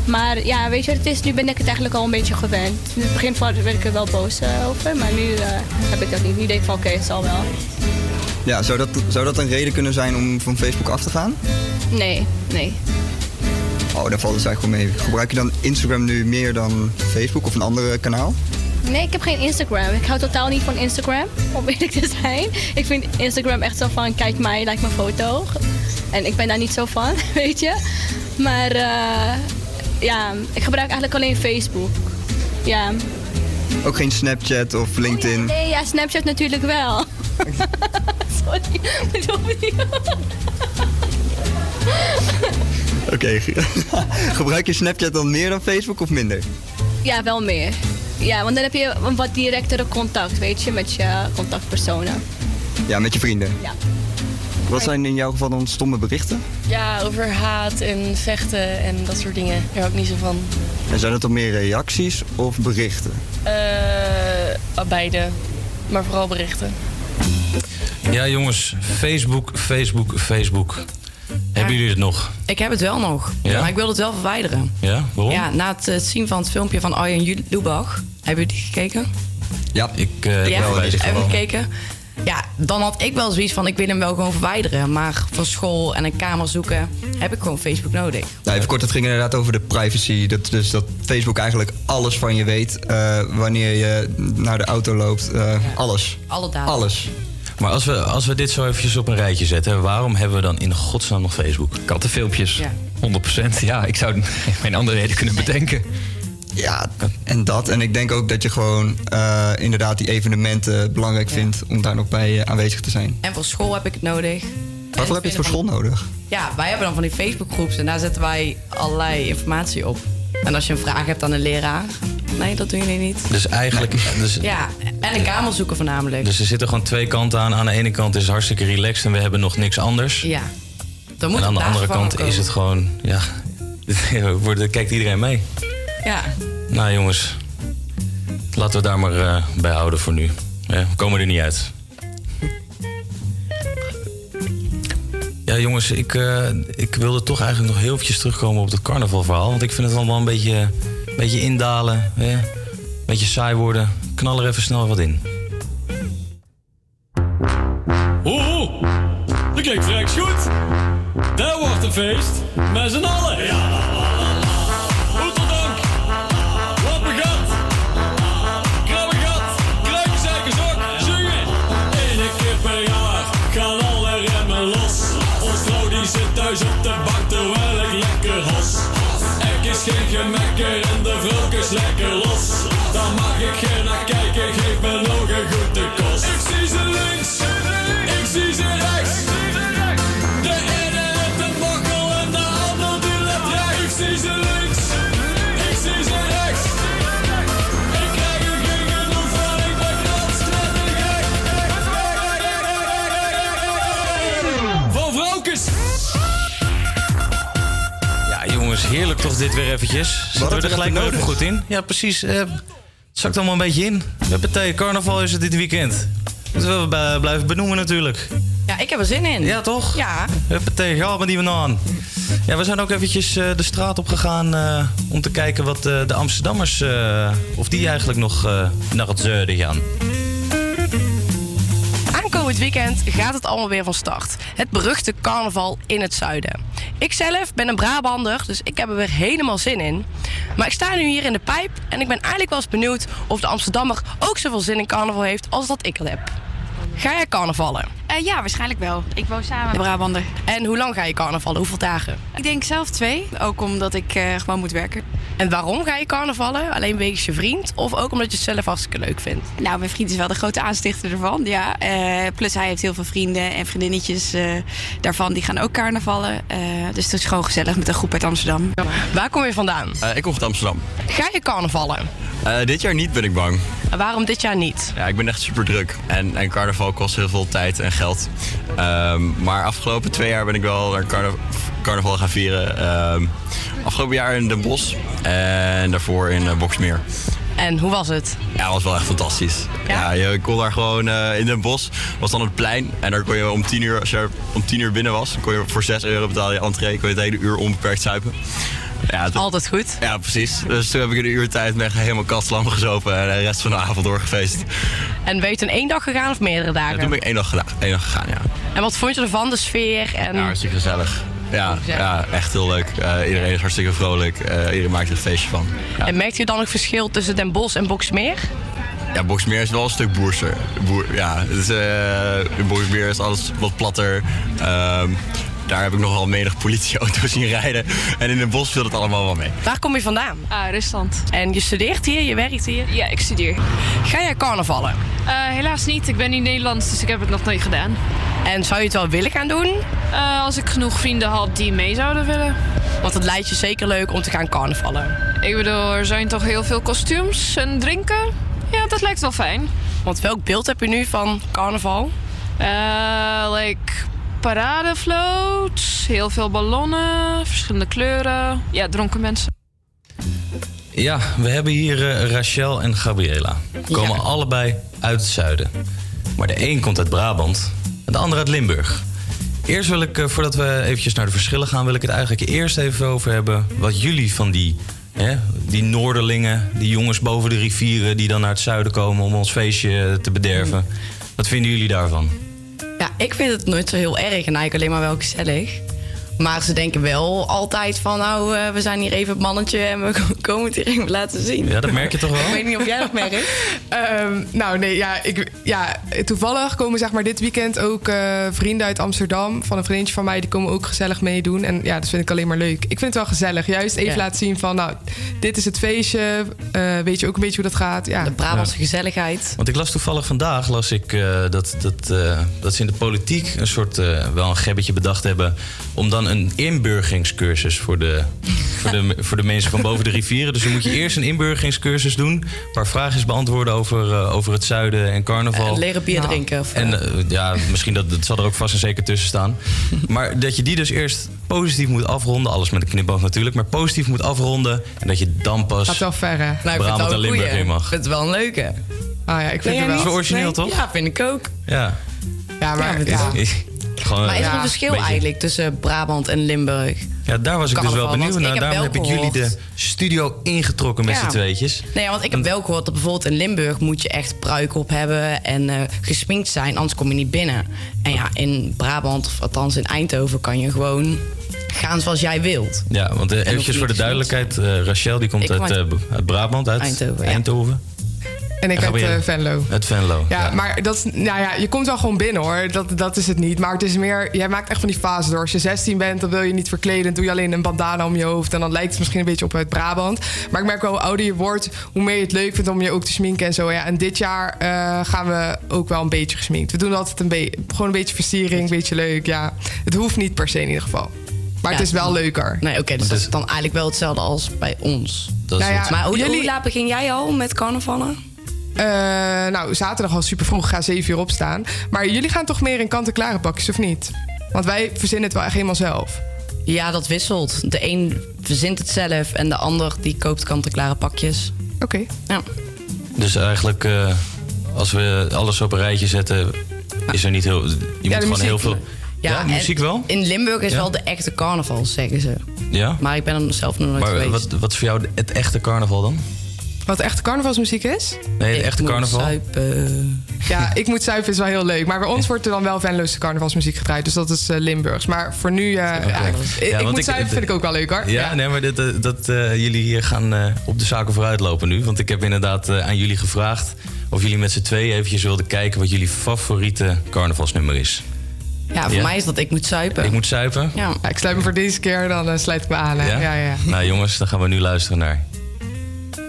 Maar ja, weet je wat het is? Nu ben ik het eigenlijk al een beetje gewend. In het begin werd ik er wel boos eh, over, maar nu eh, heb ik dat niet. Nu denk ik van oké, het zal wel. Ja, zou dat, zou dat een reden kunnen zijn om van Facebook af te gaan? Nee, nee. Oh, daar valt het eigenlijk wel mee. Gebruik je dan Instagram nu meer dan Facebook of een andere kanaal? Nee, ik heb geen Instagram. Ik hou totaal niet van Instagram, om eerlijk te zijn. Ik vind Instagram echt zo van, kijk mij, like mijn foto. En ik ben daar niet zo van, weet je. Maar eh, ja, ik gebruik eigenlijk alleen Facebook. Ja. Ook geen Snapchat of LinkedIn? Nee, ja, Snapchat natuurlijk wel. Sorry. Oké, gebruik je Snapchat dan meer dan Facebook of minder? Ja, wel meer. Ja, want dan heb je een wat directere contact, weet je, met je contactpersonen. Ja, met je vrienden. Ja. Wat zijn in jouw geval dan stomme berichten? Ja, over haat en vechten en dat soort dingen. Daar hou ik niet zo van. En zijn het dan meer reacties of berichten? Eh, beide, maar vooral berichten. Ja, jongens. Facebook, Facebook, Facebook. Hebben jullie het nog? Ik heb het wel nog, Ja? maar ik wil het wel verwijderen. Ja, waarom? Ja, na het eh, zien van het filmpje van Arjen Lubach. Hebben jullie die gekeken? Ja, ik uh, ja, wel even gekeken. Ja, dan had ik wel zoiets van, ik wil hem wel gewoon verwijderen. Maar voor school en een kamer zoeken heb ik gewoon Facebook nodig. Nou, even kort, het ging inderdaad over de privacy. Dat, dus dat Facebook eigenlijk alles van je weet. eh, wanneer je naar de auto loopt. eh, Alles. Alle data. Alles. Maar als we, als we dit zo eventjes op een rijtje zetten, waarom hebben we dan in godsnaam nog Facebook? Kattenfilmpjes. Ja. 100%. Ja, ik zou geen andere reden kunnen bedenken. Ja, en dat. En ik denk ook dat je gewoon eh, inderdaad die evenementen belangrijk vindt om daar nog bij eh, aanwezig te zijn. En voor school heb ik het nodig. Waarvoor heb je het voor school nodig? Ja, wij hebben dan van die Facebookgroeps en daar zetten wij allerlei informatie op. En als je een vraag hebt aan een leraar, nee, dat doen jullie niet. Dus eigenlijk... Dus, Ja, en een kamer zoeken voornamelijk. dus er zitten gewoon twee kanten aan. Aan de ene kant is het hartstikke relaxed en we hebben nog niks anders. Ja. Dan moet en aan de andere kant is het gewoon... Ja, wordt- kijkt iedereen mee. Ja. Nou jongens, laten we daar maar eh, bij houden voor nu. Ja, we komen er niet uit. Ja jongens, ik, eh, ik wilde toch eigenlijk nog heel eventjes terugkomen op het carnavalverhaal. Want ik vind het allemaal een beetje, een beetje indalen. Een beetje saai worden. Knal er even snel wat in. Oeh, dat klinkt vreks goed. Daar wordt een feest. Met z'n allen. Ja, heerlijk toch dit weer eventjes. Zitten we er gelijk even nodig? goed in? Ja precies. eh, het zakt allemaal een beetje in. Huppatee, carnaval is het dit weekend. Moeten we bij- blijven benoemen natuurlijk. Ja, ik heb er zin in. Ja, toch? Ja. Huppatee, ga maar die banaan. Ja, we zijn ook eventjes eh, de straat op gegaan eh, om te kijken wat eh, de Amsterdammers, eh, of die eigenlijk nog eh, naar het zuiden gaan. Aankomend weekend gaat het allemaal weer van start. Het beruchte carnaval in het zuiden. Ik zelf ben een Brabander, dus ik heb er weer helemaal zin in. Maar ik sta nu hier in de pijp en ik ben eigenlijk wel eens benieuwd of de Amsterdammer ook zoveel zin in carnaval heeft als dat ik al heb. Ga jij carnavallen? Eh, ja, waarschijnlijk wel. Ik woon samen met Brabander. En hoe lang ga je carnavallen? Hoeveel dagen? Ik denk zelf twee. Ook omdat ik eh, gewoon moet werken. En waarom ga je carnavallen? Alleen wegens je vriend of ook omdat je het zelf hartstikke leuk vindt? Nou, mijn vriend is wel de grote aanstichter ervan, ja. Eh, plus hij heeft heel veel vrienden en vriendinnetjes eh, daarvan. Die gaan ook carnavallen. Eh, dus het is gewoon gezellig met een groep uit Amsterdam. Waar kom je vandaan? Eh, ik kom uit Amsterdam. Ga je carnavallen? Eh, dit jaar niet ben ik bang. En waarom dit jaar niet? Ja, ik ben echt super druk. En, en carnaval kost heel veel tijd en geld. Ehm, maar afgelopen twee jaar ben ik wel naar carna- carnaval gaan vieren. Ehm, afgelopen jaar in Den Bosch en daarvoor in uh, Boksmeer. En hoe was het? Ja, dat was wel echt fantastisch. Ja, je kon daar gewoon eh, in Den Bosch, was dan het plein. En daar kon je om 10 uur, als je om 10 uur binnen was, kon je voor 6 euro betalen je entree. kon je het hele uur onbeperkt zuipen. Ja, het- Altijd goed. Ja, precies. Dus toen heb ik in een uur tijd helemaal kastlam gezopen en de rest van de avond doorgefeest. En ben je toen één dag gegaan of meerdere dagen? En toen ben ik één dag, gedaan, één dag gegaan, ja. En wat vond je ervan, de sfeer? En... Ja, hartstikke gezellig. Ja, ja echt heel leuk. Eh, iedereen is hartstikke vrolijk. Eh, iedereen maakt er een feestje van. Ja, En merkt je dan ook verschil tussen Den Bosch en Boksmeer? ja Boksmeer is wel een stuk boerser. Boer, ja, het is, eh, in Boksmeer is alles wat platter. Ehm, daar heb ik nogal menig politieauto's zien rijden. En in het bos viel het allemaal wel mee. Waar kom je vandaan? Ah, Rusland. En je studeert hier, je werkt hier? Ja, ik studeer. Ga jij carnavallen? Eh, helaas niet. Ik ben niet Nederlands, dus ik heb het nog nooit gedaan. En zou je het wel willen gaan doen? Eh, als ik genoeg vrienden had die mee zouden willen. Want het lijkt je zeker leuk om te gaan carnavallen. Ik bedoel, er zijn toch heel veel kostuums en drinken? Ja, dat lijkt wel fijn. Want welk beeld heb je nu van carnaval? Eh, like paradevloot, heel veel ballonnen, verschillende kleuren. Ja, dronken mensen. Ja, we hebben hier eh, Rachel en Gabriela. Die komen allebei uit het zuiden. Maar de een komt uit Brabant en de ander uit Limburg. Eerst wil ik, eh, voordat we eventjes naar de verschillen gaan... wil ik het eigenlijk eerst even over hebben... wat jullie van die, hè, die Noorderlingen, die jongens boven de rivieren... die dan naar het zuiden komen om ons feestje te bederven. Wat vinden jullie daarvan? Ja, ik vind het nooit zo heel erg en eigenlijk alleen maar wel gezellig. Maar ze denken wel altijd van, nou, eh, we zijn hier even het mannetje en we komen het hier even laten zien. Ja, dat merk je toch wel? Ik weet niet of jij dat merkt. Ehm, nou nee, ja, ik, ja, toevallig komen zeg maar dit weekend ook eh, vrienden uit Amsterdam... van een vriendje van mij, die komen ook gezellig meedoen. En ja, dat vind ik alleen maar leuk. Ik vind het wel gezellig. Juist even Ja. laten zien van, nou, dit is het feestje. Eh, weet je ook een beetje hoe dat gaat? Ja. De Brabantse gezelligheid. Want ik las toevallig vandaag las ik, eh, dat, dat, eh, dat ze in de politiek een soort eh, wel een gebbetje bedacht hebben. om dan een inburgeringscursus voor de, voor, de, voor de mensen van boven de rivieren. Dus dan moet je eerst een inburgeringscursus doen. Een paar vragen beantwoorden over, eh, over het zuiden en carnaval. En leren bier Nou. drinken. Of, En eh, ja, misschien dat, dat zal er ook vast en zeker tussen staan. Maar dat je die dus eerst positief moet afronden. Alles met een knipoog natuurlijk. Maar positief moet afronden. En dat je dan pas Gaat wel ver, hè? Nou, ik vind het Brabant wel en een Limburg in mag. Ik vind het wel een leuke. Ah ja, ik vind het wel... Zo origineel, Nee? toch? Ja, vind ik ook. Ja. Ja, maar... Ja, Ja, Gewoon, Maar is er ja, een verschil beetje- eigenlijk tussen Brabant en Limburg? Ja, daar was ik dus wel benieuwd naar. Daarom heb ik jullie de studio ingetrokken met Ja. z'n tweetjes. Nee, want ik heb wel gehoord dat bijvoorbeeld in Limburg moet je echt pruik op hebben en eh, gesminkt zijn, anders kom je niet binnen. En ja, in Brabant, of althans in Eindhoven, kan je gewoon gaan zoals jij wilt. Ja, want eh, hoef eventjes je voor de duidelijkheid. eh, Rachel die komt uit, kom uit eh, uit Brabant, uit Eindhoven, ja. En ik uit eh, Venlo. Uit Venlo. Ja, maar dat is, nou ja, je komt wel gewoon binnen hoor. Dat, dat is het niet. Maar het is meer, jij maakt echt van die fase door. Als je 16 bent, dan wil je niet verkleden. doe je alleen een bandana om je hoofd. En dan lijkt het misschien een beetje op uit Brabant. Maar ik merk wel hoe ouder je wordt, hoe meer je het leuk vindt om je ook te sminken en zo. Ja, en dit jaar eh, gaan we ook wel een beetje gesminkt. We doen altijd een beetje, gewoon een beetje versiering, een beetje leuk. Ja, het hoeft niet per se in ieder geval. Maar het is wel leuker. Nee, oké, dus dat is dan eigenlijk wel hetzelfde als bij ons. Dat is Nou ja, maar hoe, jullie- hoe laat begin jij al met carnavallen? Eh, nou, zaterdag al super vroeg. Ga 7 uur opstaan. Maar jullie gaan toch meer in kant-en-klare pakjes, of niet? Want wij verzinnen het wel echt helemaal zelf. Ja, dat wisselt. De een verzint het zelf en de ander die koopt kant-en-klare pakjes. Oké. Ja. Dus eigenlijk, eh, als we alles op een rijtje zetten, is er niet heel. Je moet gewoon muziek. heel veel. Ja, muziek wel? In Limburg is Ja? wel de echte carnaval, zeggen ze. Ja. Maar ik ben er zelf nog nooit Maar geweest. wat, wat is voor jou het echte carnaval dan? Wat echte carnavalsmuziek is? Nee, het echte moet carnaval. zuipen. Ja, ik moet zuipen is wel heel leuk. Maar bij ons wordt er dan wel Venloze carnavalsmuziek gedraaid. Dus dat is eh, Limburgs. Maar voor nu, eh, ja, ik, Ja, ik moet ik- zuipen vind ik ook wel leuk hoor. Ja, nee, maar dit, eh, dat eh, jullie hier gaan eh, op de zaken vooruit lopen nu. Want ik heb inderdaad eh, aan jullie gevraagd of jullie met z'n tweeën eventjes wilden kijken wat jullie favoriete carnavalsnummer is. Ja, voor Ja? mij is dat ik moet zuipen. Ik moet zuipen. Ja. Ja, ik sluit me voor deze keer, dan sluit ik me aan. Hè? Ja? Ja, Nou jongens, dan gaan we nu luisteren naar.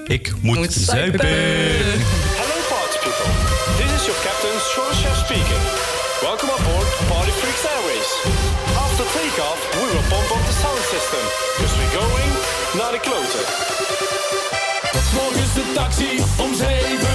Ik moet, Moet zuipen. zuipen. Hello, party people. This is your captain, Sean Chef speaking. Welcome aboard Party Freaks Airways. After takeoff, we will pump up the sound system, because we're going naar de kloten. Morgens de taxi om 7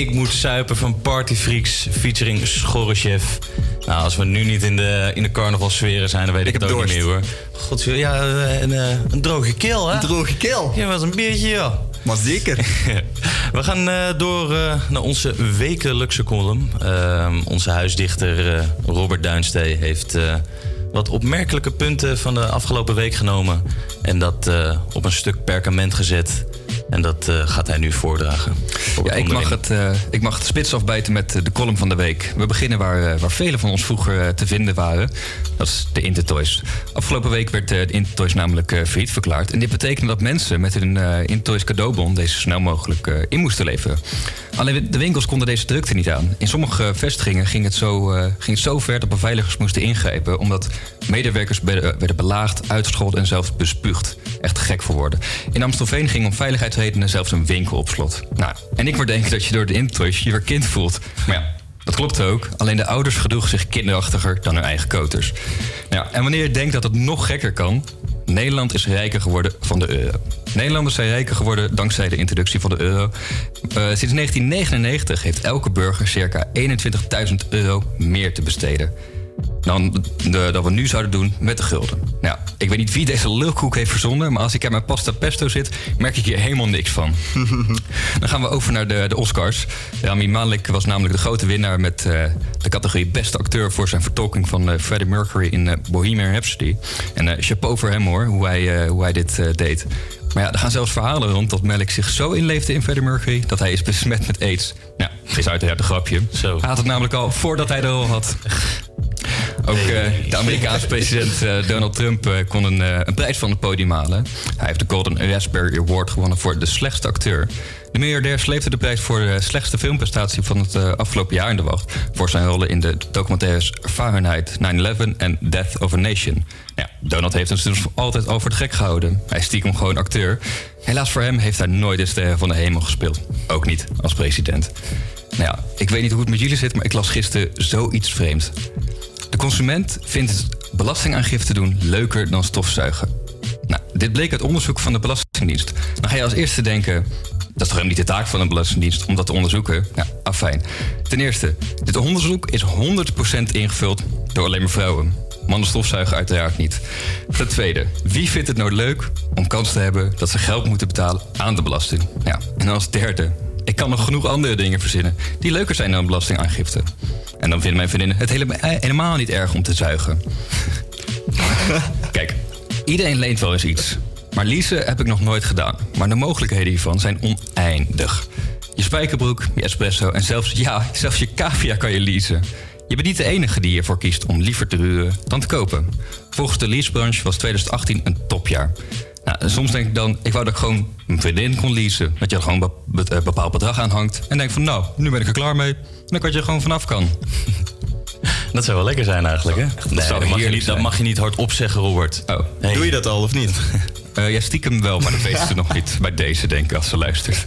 ik moet suipen van Party Freaks featuring Schorrechef. Nou, als we nu niet in de, in de carnavalsferen zijn, dan weet ik, Ik het ook niet meer hoor. God, ja, eh, een, eh, een droge keel, hè? Een droge keel? Ja, wat een biertje, ja. Maar zeker. We gaan eh, door naar onze wekelijkse column. Ehm, onze huisdichter Robert Duinstee heeft wat opmerkelijke punten van de afgelopen week genomen. En dat op een stuk perkament gezet. En dat eh, gaat hij nu voordragen. Ja, ik mag, het, eh, ik mag het spits afbijten met eh, de column van de week. We beginnen waar, waar velen van ons vroeger te vinden waren. Dat is de Intertoys. Afgelopen week werd de Intertoys namelijk failliet verklaard. En dit betekende dat mensen met hun Intertoys cadeaubon... deze zo snel mogelijk in moesten leveren. Alleen de winkels konden deze drukte niet aan. In sommige vestigingen ging het zo, ging het zo ver dat beveiligers moesten ingrijpen... omdat medewerkers werden, belaagd, uitgescholden en zelfs bespuugd. Echt gek voor woorden. In Amstelveen ging om zelfs een winkel op slot. Nou, en ik moet denken dat je door de Intertoys je weer kind voelt. Maar ja, dat klopt ook. Alleen de ouders gedroegen zich kinderachtiger dan hun eigen koters. Nou, en wanneer je denkt dat het nog gekker kan... Nederland is rijker geworden van de euro. Nederlanders zijn rijker geworden dankzij de introductie van de euro. Eh, sinds 1999 heeft elke burger circa 21.000 euro meer te besteden. Dan de, dat we nu zouden doen met de gulden. Nou, ik weet niet wie deze lulkoek heeft verzonnen, maar als ik aan mijn pasta pesto zit, merk ik hier helemaal niks van. Dan gaan we over naar de, de Oscars. Rami Malek was namelijk de grote winnaar met eh, de categorie beste acteur voor zijn vertolking van eh, Freddie Mercury in eh, Bohemian Rhapsody. En eh, chapeau voor hem hoor, hoe hij, eh, hoe hij dit eh, deed. Maar ja, er gaan zelfs verhalen rond dat Malek zich zo inleefde in Freddie Mercury dat hij is besmet met AIDS. Ja, is uiteraard een grapje. Zo. Hij had het namelijk al voordat hij er al had. Ook eh, de Amerikaanse president eh, Donald Trump eh, kon een, prijs van het podium halen. Hij heeft de Golden Raspberry Award gewonnen voor de slechtste acteur. De miljardair sleepte de prijs voor de slechtste filmprestatie van het afgelopen jaar in de wacht. Voor zijn rollen in de documentaires Fahrenheit 9-11 en Death of a Nation. Ja, Donald heeft hem dus altijd over het gek gehouden. Hij is stiekem gewoon acteur. Helaas voor hem heeft hij nooit de sterren van de hemel gespeeld. Ook niet als president. Nou ja, ik weet niet hoe het met jullie zit, maar ik las gisteren zoiets vreemds. De consument vindt belastingaangifte doen leuker dan stofzuigen. Nou, dit bleek uit onderzoek van de Belastingdienst. Dan ga je als eerste denken... dat is toch helemaal niet de taak van de Belastingdienst om dat te onderzoeken? Ja, afijn. Ten eerste, dit onderzoek is 100% ingevuld door alleen maar vrouwen. Mannen stofzuigen uiteraard niet. Ten tweede, wie vindt het nou leuk om kans te hebben... dat ze geld moeten betalen aan de belasting? Ja, en als derde, ik kan nog genoeg andere dingen verzinnen... die leuker zijn dan belastingaangifte. En dan vinden mijn vriendinnen het eh, helemaal niet erg om te zuigen. Kijk, iedereen leent wel eens iets. Maar leasen heb ik nog nooit gedaan. Maar de mogelijkheden hiervan zijn oneindig. Je spijkerbroek, je espresso en zelfs, ja, zelfs je cavia kan je leasen. Je bent niet de enige die ervoor kiest om liever te huren dan te kopen. Volgens de leasebranche was 2018 een topjaar. Nou, soms denk ik dan, ik wou dat ik gewoon een vriendin kon leasen. Dat je er gewoon een be- bepaald bedrag aan hangt. En denk van, nou, nu ben ik er klaar mee. Dan kan je er gewoon vanaf kan. Dat zou wel lekker zijn eigenlijk, hè? dat Nee, dat, mag je niet, dat mag je niet hardop zeggen, Robert. Oh. Doe je dat al of niet? ja, stiekem wel, maar dat weten ze nog niet. Bij deze, denk ik, als ze luistert.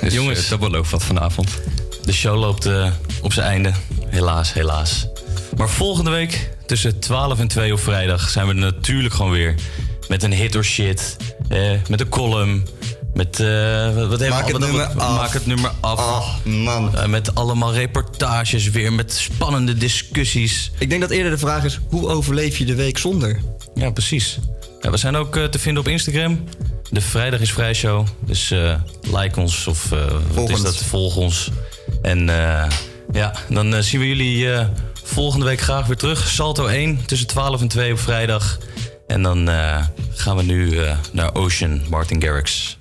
Dus, Jongens. eh, dat belooft wat vanavond. De show loopt eh, op zijn einde. Helaas, helaas. Maar volgende week, tussen 12 en 2 op vrijdag, zijn we er natuurlijk gewoon weer. Met een hit or shit. eh, met een column. Met. eh, wat, Maak het nummer af. Maak het nummer af. Oh, man. Eh, met allemaal reportages weer. Met spannende discussies. Ik denk dat eerder de vraag is, hoe overleef je de week zonder? Ja, precies. Ja, we zijn ook eh, te vinden op Instagram. De Vrijdag is Vrij Show. Dus like ons of wat is dat? Volg ons. En ja, dan zien we jullie volgende week graag weer terug. Salto 1 tussen 12 en 2 op vrijdag. En dan eh, gaan we nu eh, naar Ocean, Martin Garrix.